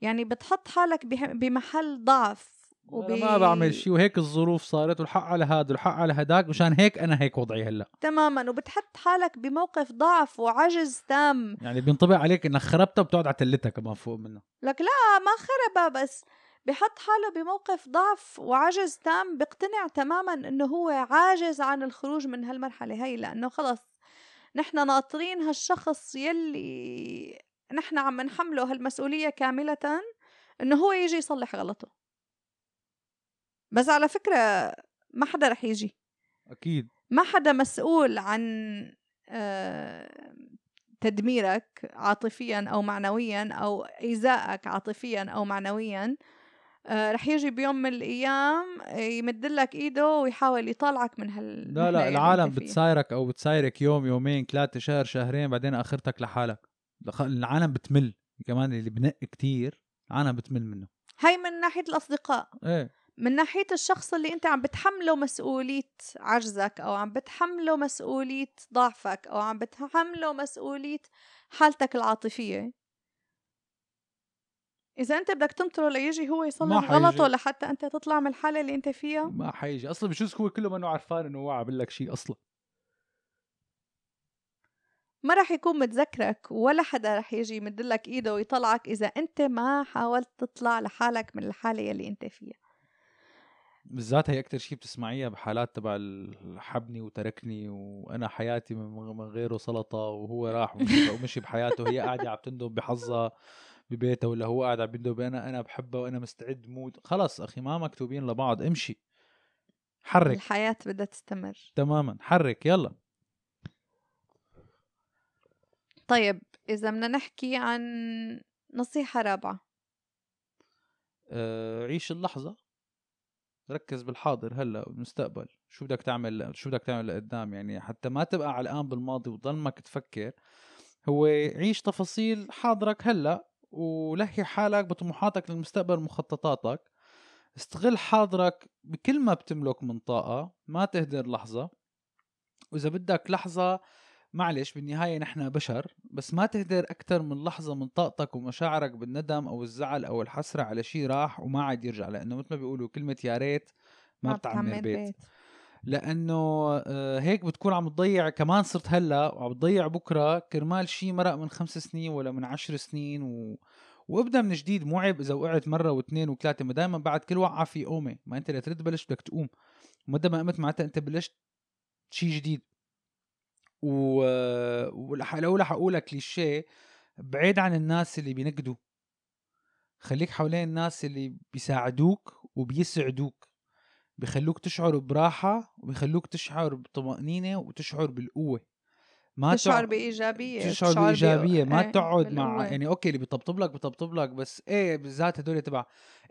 يعني بتحط حالك بمحل ضعف وبي... أنا ما بعمل شيء وهيك الظروف صارت والحق على هذا والحق على هداك مشان هيك أنا هيك وضعي هلأ. تماما وبتحط حالك بموقف ضعف وعجز تام. يعني بينطبق عليك إنك خربتها بتقعد على تلتها كمان فوق منها. لك لا ما خربها بس بحط حاله بموقف ضعف وعجز تام بيقتنع تماما إنه هو عاجز عن الخروج من هالمرحلة هي لأنه خلص نحن ناطرين هالشخص يلي نحن عم نحمله هالمسؤولية كاملة إنه هو يجي يصلح غلطه. بس على فكرة ما حدا رح يجي. أكيد. ما حدا مسؤول عن آه، تدميرك عاطفيا أو معنويا أو إيذائك عاطفيا أو معنويا. آه، رح يجي بيوم من الأيام يمد لك إيده ويحاول يطلعك من هال لا لا العالم بتسايرك أو بتسايرك يوم يومين ثلاثة شهر شهرين بعدين آخرتك لحالك. العالم بتمل كمان اللي بنق كتير العالم بتمل منه. هاي من ناحية الأصدقاء. إيه. من ناحية الشخص اللي أنت عم بتحمله مسؤولية عجزك أو عم بتحمله مسؤولية ضعفك أو عم بتحمله مسؤولية حالتك العاطفية. إذا أنت بدك تنطره ليجي هو يصلح غلطه لحتى أنت تطلع من الحالة اللي أنت فيها. ما حيجي. أصلا بجوز هو كله ما عرفان إنه هو عامل لك شيء أصلا. ما رح يكون متذكرك ولا حدا رح يجي يمدلك إيده ويطلعك إذا أنت ما حاولت تطلع لحالك من الحالة اللي أنت فيها. بالذات هي أكثر شيء بتسمعيها بحالات تبع حبني وتركني وأنا حياتي من غيره سلطة وهو راح ومشي بحياته. هي قاعدة عم تندب بحظها. ببيتها ولا هو قاعد عم يندب أنا أنا بحبها وأنا مستعد موت. خلص أخي ما مكتوبين لبعض امشي. حرك. الحياة بدها تستمر. تماما. حرك يلا. طيب إذا بدنا نحكي عن نصيحة رابعة. أه عيش اللحظة. ركز بالحاضر هلأ والمستقبل شو بدك تعمل شو بدك تعمل لقدام؟ يعني حتى ما تبقى علقان بالماضي وتضلمك تفكر. هو عيش تفاصيل حاضرك هلأ. ولهي حالك بطموحاتك للمستقبل ومخططاتك استغل حاضرك بكل ما بتملك من طاقة ما تهدر لحظة. وإذا بدك لحظة معلش بالنهاية نحن بشر بس ما تهدر أكثر من لحظة من طاقتك ومشاعرك بالندم أو الزعل أو الحسرة على شيء راح وما عاد يرجع لأنه مثل ما بيقولوا كلمة يا ريت ما, ما بتعمل بيت. بيت. لأنه آه، هيك بتكون عم تضيع كمان صرت هلأ وعم تضيع بكرة كرمال شيء مرق من خمس سنين ولا من عشر سنين و... وابدأ من جديد مو عيب إذا وقعت مرة واثنين وثلاثة ما دائما بعد كل وقعة في قومة. ما أنت لترد تبلش بدك تقوم. ومدى ما قمت معناتها أنت بلشت شيء جديد. و ولو رح اقولها كليشيه بعيد عن الناس اللي بينقدوا. خليك حوالين الناس اللي بيساعدوك وبيسعدوك. بيخلوك تشعر براحة وبيخلوك تشعر بطمأنينة وتشعر بالقوة. ما تشعر بإيجابية تشعر بإيجابية. ما إيه تقعد مع يعني أوكي اللي بيطبطب لك بيطبطب لك بس إيه بالذات هدول تبع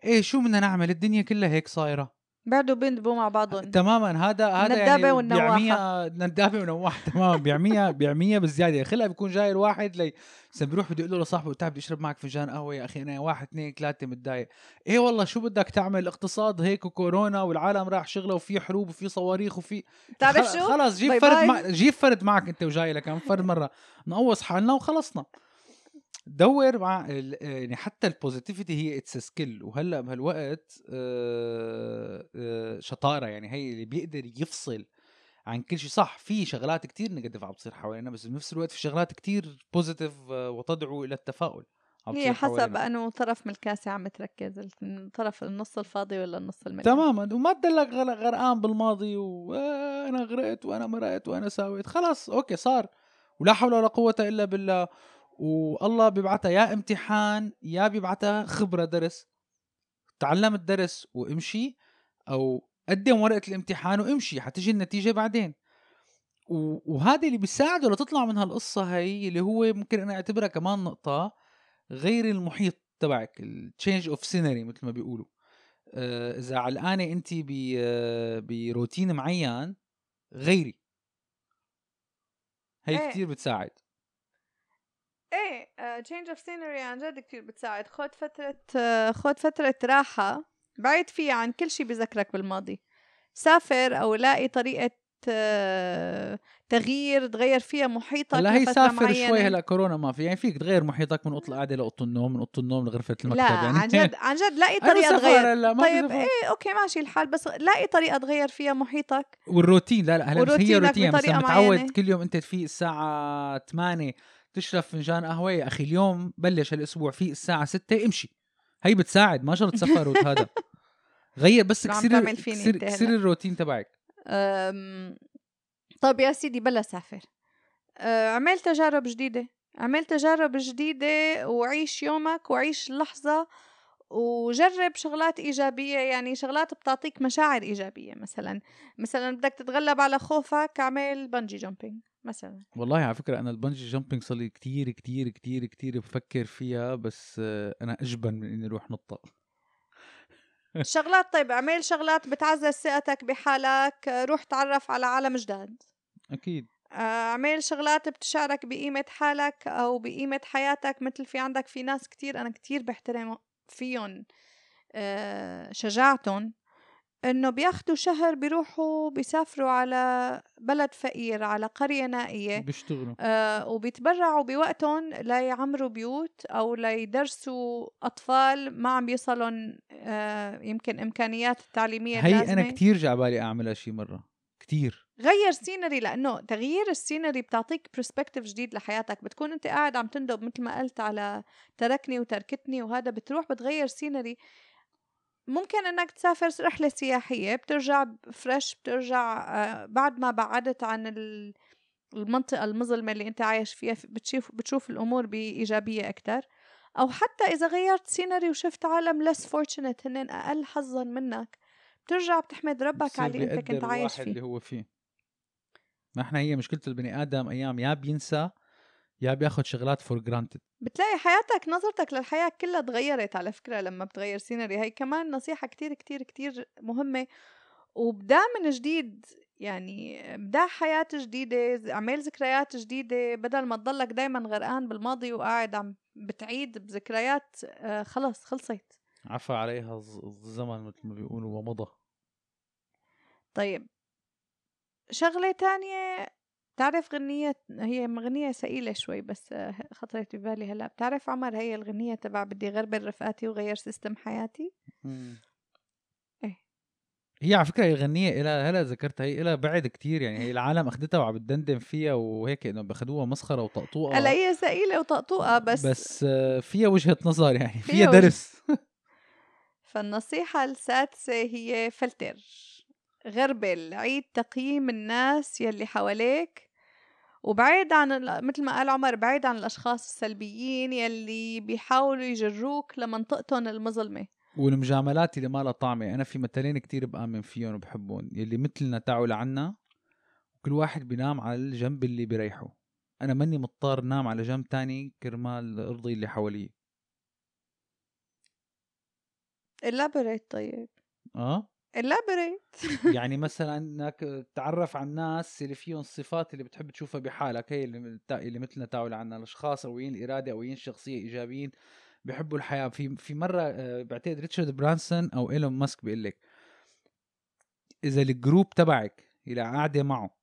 إيه شو بدنا نعمل؟ الدنيا كلها هيك صايرة. بعدوا بيندبوا مع بعضهم تماما. هذا هذا ندابة يعني بيعميها ندابة ونواحة تماما بيعميها بيعميها بالزيادة. خلها بيكون جاي الواحد لي بيروح بده يقول له لصاحبه تعال بدي أشرب معك فنجان قهوة يا أخي. أنا واحد اثنين ثلاثة متضايق. إيه والله شو بدك تعمل؟ اقتصاد هيك وكورونا والعالم راح شغلة وفي حروب وفي صواريخ وفي بتعرف شو؟ خلص جيب bye فرد bye. مع... جيب فرد معك أنت وجاي لك. فرد مرة نقوص حالنا وخلصنا. دور مع يعني حتى ال positivity هي it's skill وهلأ بهالوقت شطارة. يعني هي اللي بيقدر يفصل عن كل شيء. صح في شغلات كتير negative عم بتصير حوالينا بس بنفس الوقت في شغلات كتير positive آه، وتدعو إلى التفاؤل هي حسب أنه طرف من الكاسة عم تركز الطرف النص الفاضي ولا النص المليان تماما. وما تدلك غرقان بالماضي وأنا غرقت وأنا مرقت وأنا ساويت. خلاص أوكي صار. ولا حول ولا قوة إلا بالله. والله بيبعتها يا امتحان يا بيبعتها خبرة درس. تعلم الدرس وامشي أو قدم ورقة الامتحان وامشي حتجي النتيجة بعدين. وهذا اللي بيساعده لتطلع من هالقصة هي اللي هو ممكن أنا أعتبرها كمان نقطة غير المحيط تبعك ال change of scenery مثل ما بيقولوا. آه، إذا علقانة انت بروتين معين غيري. هي إيه. كتير بتساعد. إيه change of scenery عن جد كثير بتساعد خد فترة uh, خد فترة راحة بعيد فيها عن كل شيء بذكرك بالماضي سافر أو لاقي طريقة آه، تغيير تغير فيها محيطك هلأ هي سافر معينة. شوي هلأ كورونا ما في يعني فيك تغير محيطك من اوضه القعده لاوضه النوم من اوضه النوم لغرفة المكتب لا يعني عن جد عن جد لاقي طريقة تغير هلأ ما طيب. إيه okay ماشي الحال بس لاقي طريقة تغير فيها محيطك والروتين لا لا هلأ هي روتين مثلا متعود معينة. كل يوم أنت في الساعة 8 تشرب فنجان قهوة يا أخي اليوم بلش هالأسبوع في الساعة 6 امشي. هي بتساعد ما شرط سفر وهذا. غير بس كسر كسر, الروتين تبعك. طب يا سيدي بلا سافر. أه، عمل تجارب جديدة. عمل تجارب جديدة وعيش يومك وعيش اللحظة وجرب شغلات إيجابية. يعني شغلات بتعطيك مشاعر إيجابية مثلا مثلا بدك تتغلب على خوفك اعمل bungee jumping. مثلا. والله على فكرة أنا ال bungee jumping صار لي كثير كثير كثير كثير بفكر فيها بس أنا أجبن من إني أروح نطة. شغلات طيب إعمل شغلات بتعزز ثقتك بحالك روح تعرف على عالم جداد أكيد. آه، إعمل شغلات بتشعرك بقيمة حالك أو بقيمة حياتك مثل في عندك في ناس كتير أنا كتير بحترم فيهم. آه، شجاعتهم. إنه بياخدوا شهر بيروحوا بيسافروا على بلد فقير على قرية نائية بيشتغلوا. آه، وبيتبرعوا بوقتهم ليعمروا بيوت أو ليدرسوا أطفال ما عم بيصلهم آه، يمكن إمكانيات التعليمية هي اللازمة أنا كثير جاي عبالي أعملها شي مرة كثير غير scenery لأنه تغيير ال scenery بتعطيك perspective جديد لحياتك بتكون أنت قاعد عم تندب مثل ما قلت على تركني وتركتني وهذا بتروح بتغير scenery ممكن إنك تسافر رحلة سياحية بترجع fresh بترجع آه، بعد ما بعدت عن ال- المنطقة المظلمة اللي أنت عايش فيها بتشوف بتشوف الأمور بإيجابية أكثر أو حتى إذا غيرت scenery وشفت عالم less fortunate هن أقل حظا منك بترجع بتحمد ربك على اللي أنت كنت عايش فيه. اللي هو فيه. ما إحنا هي مشكلة البني آدم أيام يا بينسى يا بياخد شغلات for granted بتلاقي حياتك نظرتك للحياة كلها تغيرت على فكرة لما بتغير scenery هي كمان نصيحة كتير كتير كتير مهمة وبدأ من جديد. يعني بدأ حياة جديدة اعمل ذكريات جديدة. بدل ما تضلك دايما غرقان بالماضي وقاعد عم بتعيد بذكريات آه، خلص خلصت. عفى عليها الز- الزمن مثل ما بيقولوا ومضى. طيب شغلة تانية بتعرف غنية هي غنية ثقيلة شوي بس آه، خطرت ببالي هلأ. بتعرف عمر هي الغنية تبع بدي غربل رفقاتي وغير سيستم حياتي؟ إيه. هي على فكرة هي الغنية إلها هلأ ذكرتها هي إلها بعد كتير يعني هي العالم أخدتها وعم بتدندن فيها وهيك إنه باخدوها مسخرة وطقطوقة. هلأ هي ثقيلة وطقطوقة بس, بس آه، فيها وجهة نظر يعني فيها فيها درس. فالنصيحة السادسة هي فلتر. غربل عيد تقييم الناس يلي حواليك وبعيد عن ال- مثل ما قال عمر بعيد عن الأشخاص السلبيين يلي بيحاولوا يجروك لمنطقتهم المظلمة. والمجاملات اللي ما لها طعمة. أنا في مثلين كتير بآمن فيهم وبحبهم. يلي مثلنا تعوا لعنا وكل واحد بينام على الجنب اللي بيريحه أنا ماني مضطر نام على جنب تاني كرمال أرضي اللي حواليه elaborate طيب. آه؟ Elaborate يعني مثلا إنك تتعرف على الناس اللي فيهم الصفات اللي بتحب تشوفها بحالك هي اللي, اللي مثلنا تعوا لعنا الأشخاص قويين الإرادة قويين الشخصية إيجابيين بيحبوا الحياة. في في مرة آه، بعتقد ريتشارد برانسون أو إيلون ماسك بيقول لك إذا ال group تبعك اللي قاعدة معه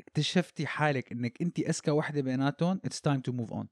اكتشفتي حالك إنك انت أذكى وحدة بيناتهم it's time to move on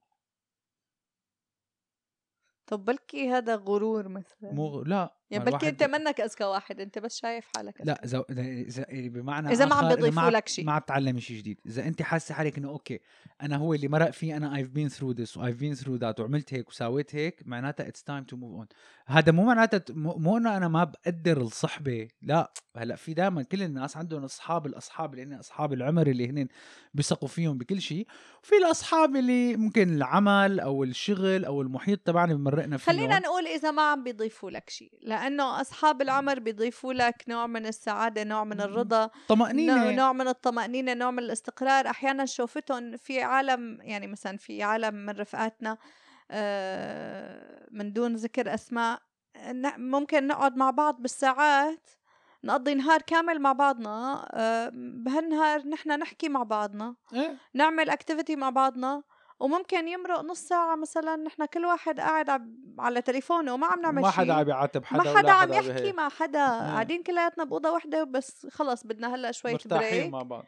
طب بلكي هذا غرور مثلا. مو لا. يعني بلكي انت منك اذكى واحد انت بس شايف حالك لا إذا إذا إذا- بمعنى إذا ما عم بيضيفوا لك شيء. ما عم تتعلمي شيء جديد. إذا أنت حاسة حالك إنه okay أنا هو اللي مرق فيه أنا I've been through this و I've been through that وعملت هيك وسويت هيك معناتها it's time to move on. هذا مو معناتها مو إنه أنا ما بقدر الصحبة لا. هلأ في دائما كل الناس عندهم أصحاب الأصحاب اللي هن أصحاب العمر اللي هن بيثقوا فيهم بكل شيء. وفي الأصحاب اللي ممكن العمل أو الشغل أو المحيط تبعنا بمرقنا فيه خلينا نقول إذا ما عم بيضيفوا لك شيء لأنه أصحاب العمر بيضيفوا لك نوع من السعادة نوع من الرضا نوع, طمأنينة. نوع من الطمأنينة نوع من الاستقرار. أحيانا شوفتهم في عالم يعني مثلا في عالم من رفقاتنا آه، من دون ذكر أسماء ممكن نقعد مع بعض بالساعات نقضي نهار كامل مع بعضنا آه، بهالنهار نحن نحكي مع بعضنا إيه؟ نعمل activity مع بعضنا. وممكن يمرق نص ساعة مثلا نحن كل واحد قاعد على تليفونه وما عم نعمل ما شيء. حدا عم يعاتب حدا ما حدا عم يحكي. مع حدا. قاعدين كلياتنا بأوضة واحدة بس خلص بدنا هلأ شوية مرتاحين break مع بعض.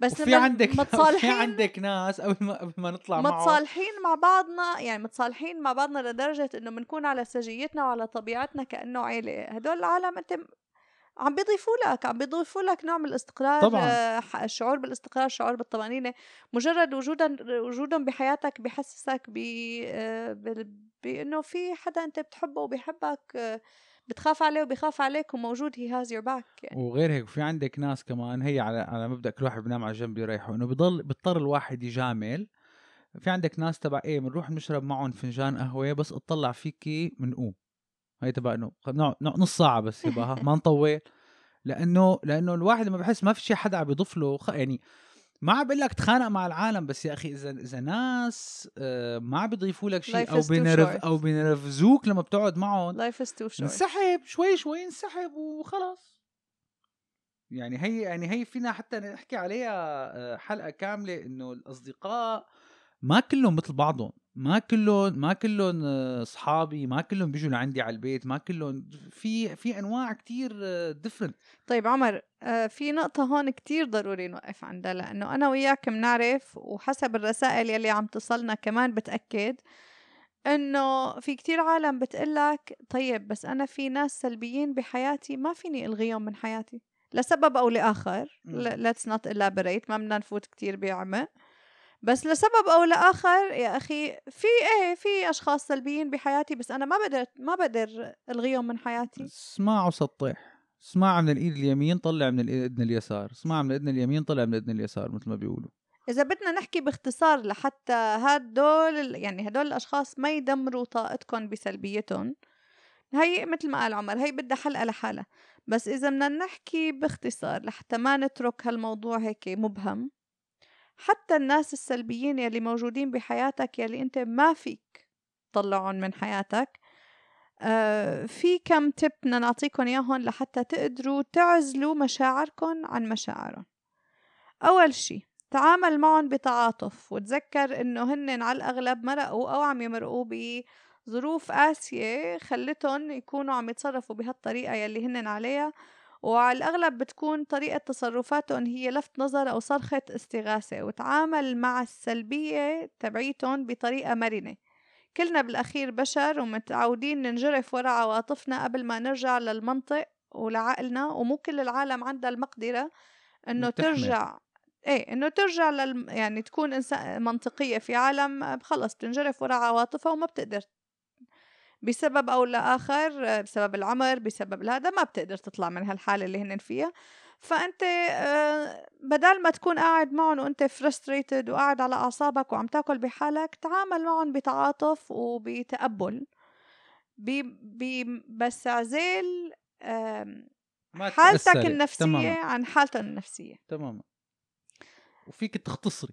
بس لما عندك في متصالحين عندك ناس قبل ما قبل ما نطلع معهم متصالحين مع بعضنا يعني متصالحين مع بعضنا لدرجة إنه بنكون على سجيتنا وعلى طبيعتنا كأنه عيلة. هدول العالم أنت عم بيضيفوا لك عم بيضيفوا لك نوع من الاستقرار طبعاً. الشعور بالاستقرار الشعور بالطمأنينة. مجرد وجودا وجودهم بحياتك بحسسك ب بانه في حدا أنت بتحبه وبيحبك بتخاف عليه وبيخاف عليك وموجود هي هاز يور باك يعني. وغير هيك في عندك ناس كمان هي على على مبدأ كل واحد بنام على جنب يريحه إنه بضل بيضطر الواحد يجامل. في عندك ناس تبع إيه بنروح نشرب معهم فنجان قهوة بس اطلع فيكي بنقوم هي تبع إنه نص ساعة بس يبقى ما نطول. لأنه لأنه الواحد لما بحس ما في شيء حدا عم يضيف له. يعني ما عم بقول لك تخانق مع العالم بس يا أخي إذا إذا ناس آه، ما عم بيضيفوا لك شيء أو بينرف. أو بينرفزوك لما بتقعد معهم life is too short. انسحب شوي شوي انسحب وخلاص. يعني هي يعني هي فينا حتى نحكي عليها آه، حلقة كاملة إنه الأصدقاء ما كلهم مثل بعضهم. ما كلهم ما كلهم آه، أصحابي ما كلهم بيجوا لعندي على البيت ما كلهم في في أنواع كتير ديفرنت طيب عمر آه، في نقطة هون كتير ضروري نوقف عندها لأنه أنا وياك بنعرف وحسب الرسائل يلي عم تصلنا كمان بتأكد إنه في كتير عالم بتقلك طيب بس أنا في ناس سلبيين بحياتي ما فيني ألغيهم من حياتي لسبب أو لآخر مم. ل- let's not elaborate ما بدنا نفوت كتير بعمق بس لسبب أو لآخر يا أخي في إيه في أشخاص سلبيين بحياتي بس أنا ما بقدر ما بقدر ألغيهم من حياتي. اسمع وسطح اسمع من الإيد اليمين طلع من الاذن اليسار. اسمع من الاذن اليمين طلع من الاذن اليسار مثل ما بيقولوا. إذا بدنا نحكي باختصار لحتى هدول يعني هدول الأشخاص ما يدمروا طاقتكم بسلبيتهم. هي مثل ما قال عمر هي بدها حلقة لحالها. بس إذا بدنا نحكي باختصار لحتى ما نترك هالموضوع هيك مبهم حتى الناس السلبيين يلي موجودين بحياتك يلي أنت ما فيك تطلعهم من حياتك آه في كم تip بدنا نعطيكم إياهم لحتى تقدروا تعزلوا مشاعركم عن مشاعرهم أول شي تعامل معهم بتعاطف وتذكر إنه هن على الأغلب مرقوا أو عم يمرقوا بظروف قاسية خلتهم يكونوا عم يتصرفوا بهالطريقة يلي هن عليها. وعلى الأغلب بتكون طريقة تصرفاتهم هي لفت نظر أو صرخة استغاثة وتعامل مع السلبية تبعيتهم بطريقة مرنة كلنا بالأخير بشر ومتعودين ننجرف ورا عواطفنا قبل ما نرجع للمنطق ولعقلنا ومو كل العالم عندها المقدرة تحمل. ترجع إيه إنه ترجع لل يعني تكون انسان منطقية في عالم خلص بتنجرف ورا عواطفها وما بتقدر بسبب أو لآخر بسبب العمر بسبب هذا ما بتقدر تطلع من هالحالة اللي هن فيها. فأنت آه، بدل ما تكون قاعد معهم وأنت فرستريتد وقاعد على أعصابك وعم تاكل بحالك تعامل معهم بتعاطف وبتقبل. ب ب بس ما حالتك. النفسية تماما. عن حالتهم النفسية. تماما. وفيك تختصري.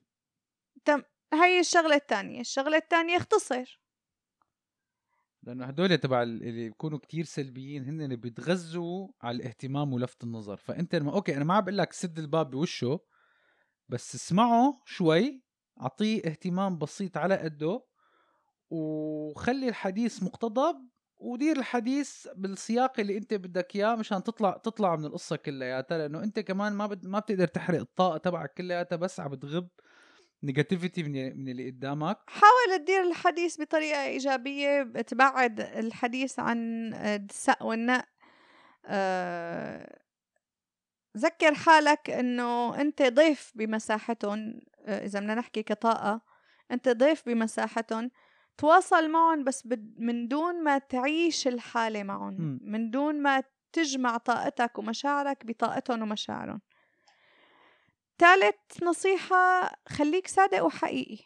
هاي الشغلة التانية. الشغلة التانية اختصر. لأنه هدول تبع ال- اللي بيكونوا كتير سلبيين هن اللي بيتغذوا على الاهتمام ولفت النظر. فأنت لما أوكي أنا ما عم بقول لك سد الباب بوشه بس اسمعه شوي أعطيه اهتمام بسيط على قده وخلي الحديث مقتضب ودير الحديث بالسياق اللي أنت بدك إياه مشان تطلع تطلع من القصة كلياتها. لأنه أنت كمان ما بد ما بتقدر تحرق الطاقة تبعك كلياتها بس عم بتغب نيجاتيفيتي من من اللي قدامك. حاول تدير الحديث بطريقة إيجابية تبعد الحديث عن السق والنق آه، ذكر حالك إنه أنت ضيف بمساحتهم. آه، إذا بدنا نحكي كطاقة أنت ضيف بمساحتهم. تواصل معهم بس من دون ما تعيش الحالة معهم. من دون ما تجمع طاقتك ومشاعرك بطاقتهم ومشاعرهم. ثالث نصيحة خليك صادق وحقيقي.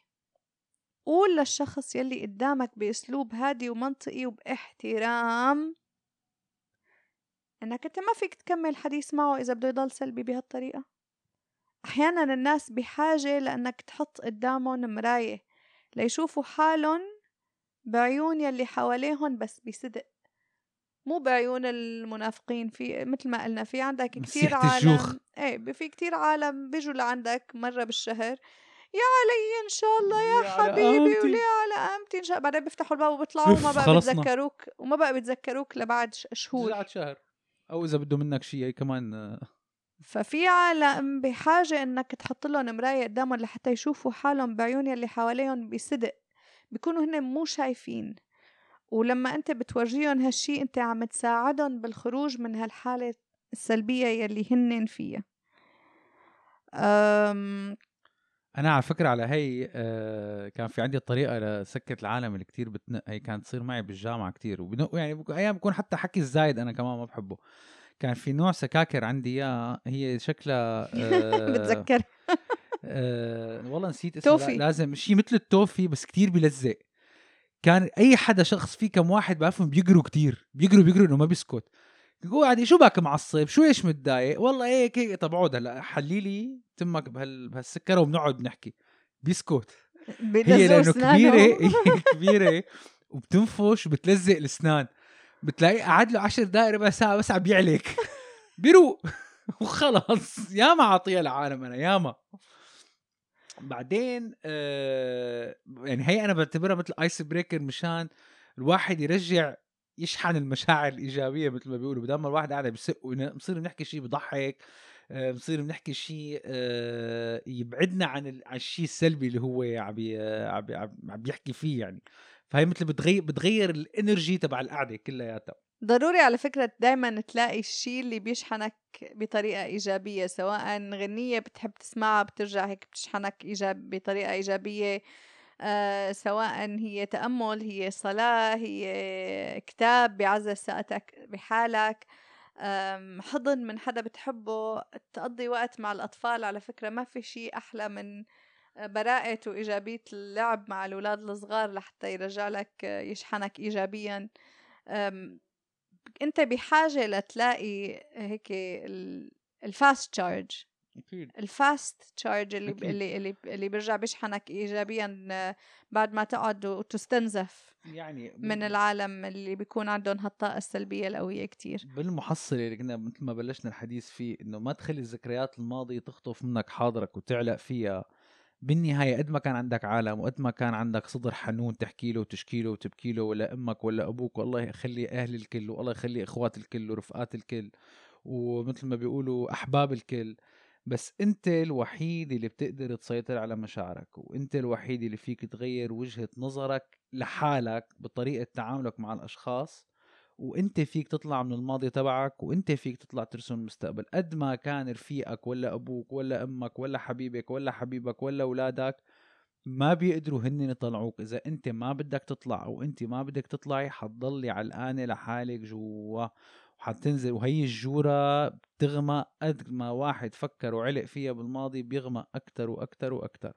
قول للشخص يلي قدامك بأسلوب هادي ومنطقي وبإحترام إنك أنت ما فيك تكمل حديث معه إذا بده يضل سلبي بهالطريقة. أحيانا الناس بحاجة لإنك تحط قدامهم مراية ليشوفوا حالهم بعيون يلي حواليهم بس بصدق. مو بعيون المنافقين في مثل ما قلنا في عندك كتير مسيحة عالم الجوخ. إيه في كتير عالم بيجوا لعندك مرة بالشهر يا علي إن شاء الله يا, حبيبي. وليه على قامتي إن شاء بعدين بيفتحوا الباب وبيطلعوا وما بقى خلصنا. بيتذكروك وما بقى بيتذكروك لبعد ش- شهور بعد شهر أو إذا بده منك شيء هي كمان آه، ففي عالم بحاجة إنك تحط لهم مراية قدامهم لحتى يشوفوا حالهم بعيون يلي حواليهم بصدق بيكونوا هن مو شايفين ولما أنت بتورجيهم هالشي أنت عم تساعدهم بالخروج من هالحالة السلبية يلي هن فيها. أم أنا على فكرة على هي آه، كان في عندي طريقة لسكت العالم اللي كتير بتنق هي كانت تصير معي بالجامعة كتير وبنقوا يعني أيام بكون حتى حكي الزايد أنا كمان ما بحبه. كان في نوع سكاكر عندي إياه هي شكلها آه، بتذكر آه والله نسيت اسمه توفي. لازم شيء مثل التوفي بس كتير بيلزق كان أي حدا شخص في كم واحد بعرفهم بيقروا كتير بيقروا بيقروا إنه ما بيسكت. قاعد شو بك معصب شو إيش متضايق؟ والله هيك هيك طب اقعد هلا حلي لي تمك بهال بهالسكرة وبنقعد بنحكي بيسكت. هي لأنه. كبيرة هي كبيرة وبتنفش وبتلزق الأسنان. بتلاقيه قعد له 10 دقائق ربع ساعة بس عم بيعلك. بيروق. وخلص. ياما عطية العالم أنا ياما. بعدين آه يعني هي أنا بعتبرها مثل ايس بريكر مشان الواحد يرجع يشحن المشاعر الإيجابية مثل ما بيقولوا بدل ما الواحد قاعد بيسق بنصير بنحكي شيء بضحك آه، بنصير بنحكي شيء آه، يبعدنا عن ال- عن الشيء السلبي اللي هو عم عم بيحكي فيه يعني. فهي مثل بتغير بتغير الانرجي تبع القعدة كلياتها. ضروري على فكرة دايما تلاقي الشيء اللي بيشحنك بطريقة إيجابية سواء غنية بتحب تسمعها بترجع هيك بتشحنك إيجاب بطريقة إيجابية آه سواء هي تأمل هي صلاة هي كتاب بيعزز ثقتك بحالك حضن من حدا بتحبه تقضي وقت مع الأطفال على فكرة ما في شيء أحلى من براءة وإيجابية اللعب مع الأولاد الصغار لحتى يرجع لك يشحنك إيجابيا. أنت بحاجة لتلاقي هيك ال fast charge أكيد. ال fast charge اللي أكيد. اللي اللي اللي بيرجع بيشحنك ايجابيا بعد ما تقعد وتستنزف يعني من العالم اللي بيكون عندهم هالطاقة السلبية القوية كتير. بالمحصلة اللي كنا مثل ما بلشنا الحديث فيه إنه ما تخلي الذكريات الماضية تخطف منك حاضرك وتعلق فيها بالنهاية قد ما كان عندك عالم وقد ما كان عندك صدر حنون تحكي له وتشكي له وتبكي له ولا أمك ولا أبوك والله يخلي أهل الكل والله يخلي إخوات الكل ورفقات الكل ومثل ما بيقولوا أحباب الكل. بس أنت الوحيد اللي بتقدر تسيطر على مشاعرك وأنت الوحيد اللي فيك تغير وجهة نظرك لحالك بطريقة تعاملك مع الأشخاص. وانت فيك تطلع من الماضي تبعك وانت فيك تطلع ترسم المستقبل. قد ما كان رفيقك ولا أبوك ولا أمك ولا حبيبك ولا حبيبك ولا أولادك ما بيقدروا هن يطلعوك. إذا انت ما بدك تطلع أو انت ما بدك تطلعي حتضلي علقانه لحالك جوا وحتنزل. وهي الجورة بتغمق قد ما واحد فكر وعلق فيها بالماضي بيغمق أكتر وأكتر وأكتر.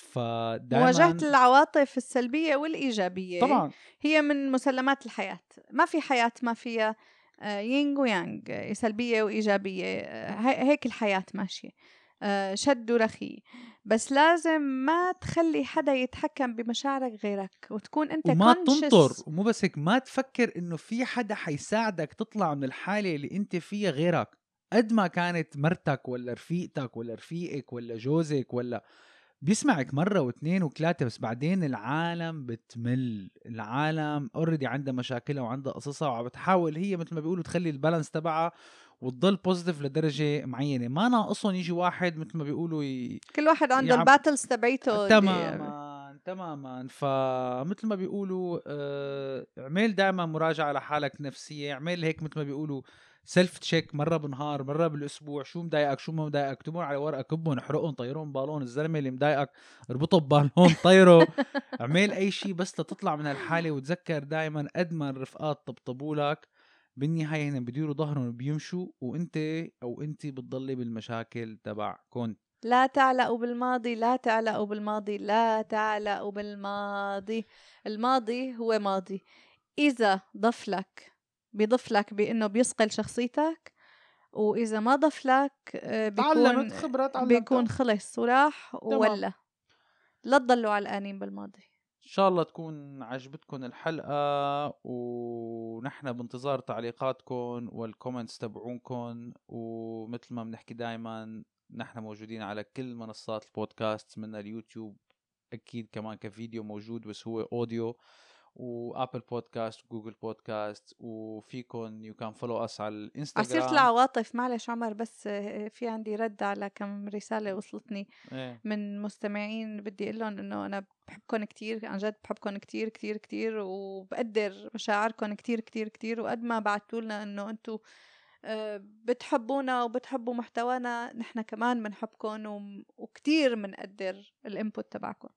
فدائما مواجهة العواطف السلبية والإيجابية طبعا هي من مسلمات الحياة ما في حياة ما فيها آه، يينغ ويانغ آه، سلبية وإيجابية آه، هي- هيك الحياة ماشية شد ورخي بس لازم ما تخلي حدا يتحكم بمشاعرك غيرك وتكون أنت وما conscious. تنطر ومو بس هيك ما تفكر إنه في حدا حيساعدك تطلع من الحالة اللي أنت فيها غيرك قد ما كانت مرتك ولا رفيقتك ولا رفيقك ولا جوزك ولا بيسمعك مرة واثنين وثلاثة بس بعدين العالم بتمل. العالم اوريدي عندها مشاكلها وعندها قصصها وعم بتحاول هي مثل ما بيقولوا تخلي البالانس تبعها وتضل positive لدرجة معينة. ما ناقصهم يجي واحد مثل ما بيقولوا ي... كل واحد عنده يعم- ال battles تبعيته تماما تماما. فمثل ما بيقولوا آه، اعمل دائما مراجعة لحالك نفسيه اعمل هيك مثل ما بيقولوا self check مرة بالنهار مرة بالأسبوع شو مضايقك شو ما مضايقك؟ اكتبهم على ورقة كبهم احرقهم طيرهم بالون الزلمة اللي مضايقك اربطه ببالون طيره. اعمل أي شيء بس لتطلع من هالحالة وتذكر دائما قد ما الرفقات طبطبوا لك. بالنهاية هن بديروا ظهرهم وبيمشوا وانت أو انت بتضلي بالمشاكل تبعكم لا تعلقوا بالماضي لا تعلقوا بالماضي لا تعلقوا بالماضي. الماضي هو ماضي. إذا ضف لك بيضف لك بإنه بيصقل شخصيتك وإذا ما ضف لك آه، بيكون تعلمت خبرة تعلمت. بيكون خلص وراح. ولا. لا تضلوا علقانين بالماضي. إن شاء الله تكون عجبتكم الحلقة ونحن بانتظار تعليقاتكم وال comments تبعونكم ومثل ما بنحكي دائما نحن موجودين على كل منصات البودكاست من اليوتيوب أكيد كمان كفيديو موجود بس هو audio و Apple Podcast و Google Podcast وفيكم you can follow us على الإنستغرام. عسيرة العواطف معلش عمر بس في عندي رد على كم رسالة وصلتني إيه. من مستمعين. بدي أقول لهم إنه أنا بحبكم كتير عن جد بحبكم كتير كتير كتير وبقدر مشاعركم كتير كتير كتير. وقد ما بعتوا لنا إنه أنتم بتحبونا وبتحبوا محتوانا نحن كمان بنحبكم وكتير بنقدر ال input تبعكم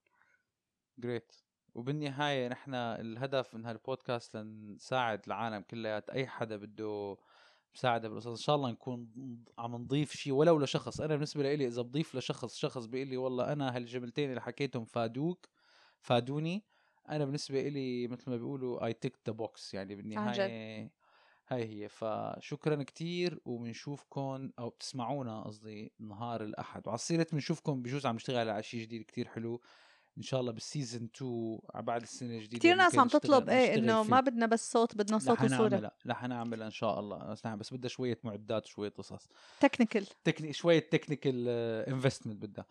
great وبالنهاية نحن الهدف من هالبودكاست لنساعد العالم كليات أي حدا بده مساعدة بالقصص إن شاء الله نكون عم نضيف شيء ولو لشخص. أنا بالنسبة لي إذا بضيف لشخص شخص بيقول لي والله أنا هالجملتين اللي حكيتهم فادوك فادوني. أنا بالنسبة لي مثل ما بيقولوا I tick the box يعني بالنهاية هاي هي. فشكرا كتير وبنشوفكم أو بتسمعونا قصدي نهار الأحد. وعلى سيره بنشوفكم بجوز عم نشتغل على شيء جديد كتير حلو. إن شاء الله بال season 2 بعد السنة الجديدة كثير ناس عم تطلب إيه إنه ما بدنا بس صوت بدنا صوت وصورة. رح نعملها إن شاء الله. بس بدها شوية معدات وشويه قصص. technical techni شوية technical investment بدها.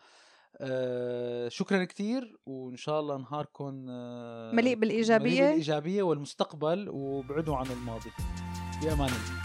آه شكرا كثير وإن شاء الله نهاركم آه مليء بالإيجابية. مليء بالإيجابية والمستقبل وبعدوا عن الماضي. بأمان الله.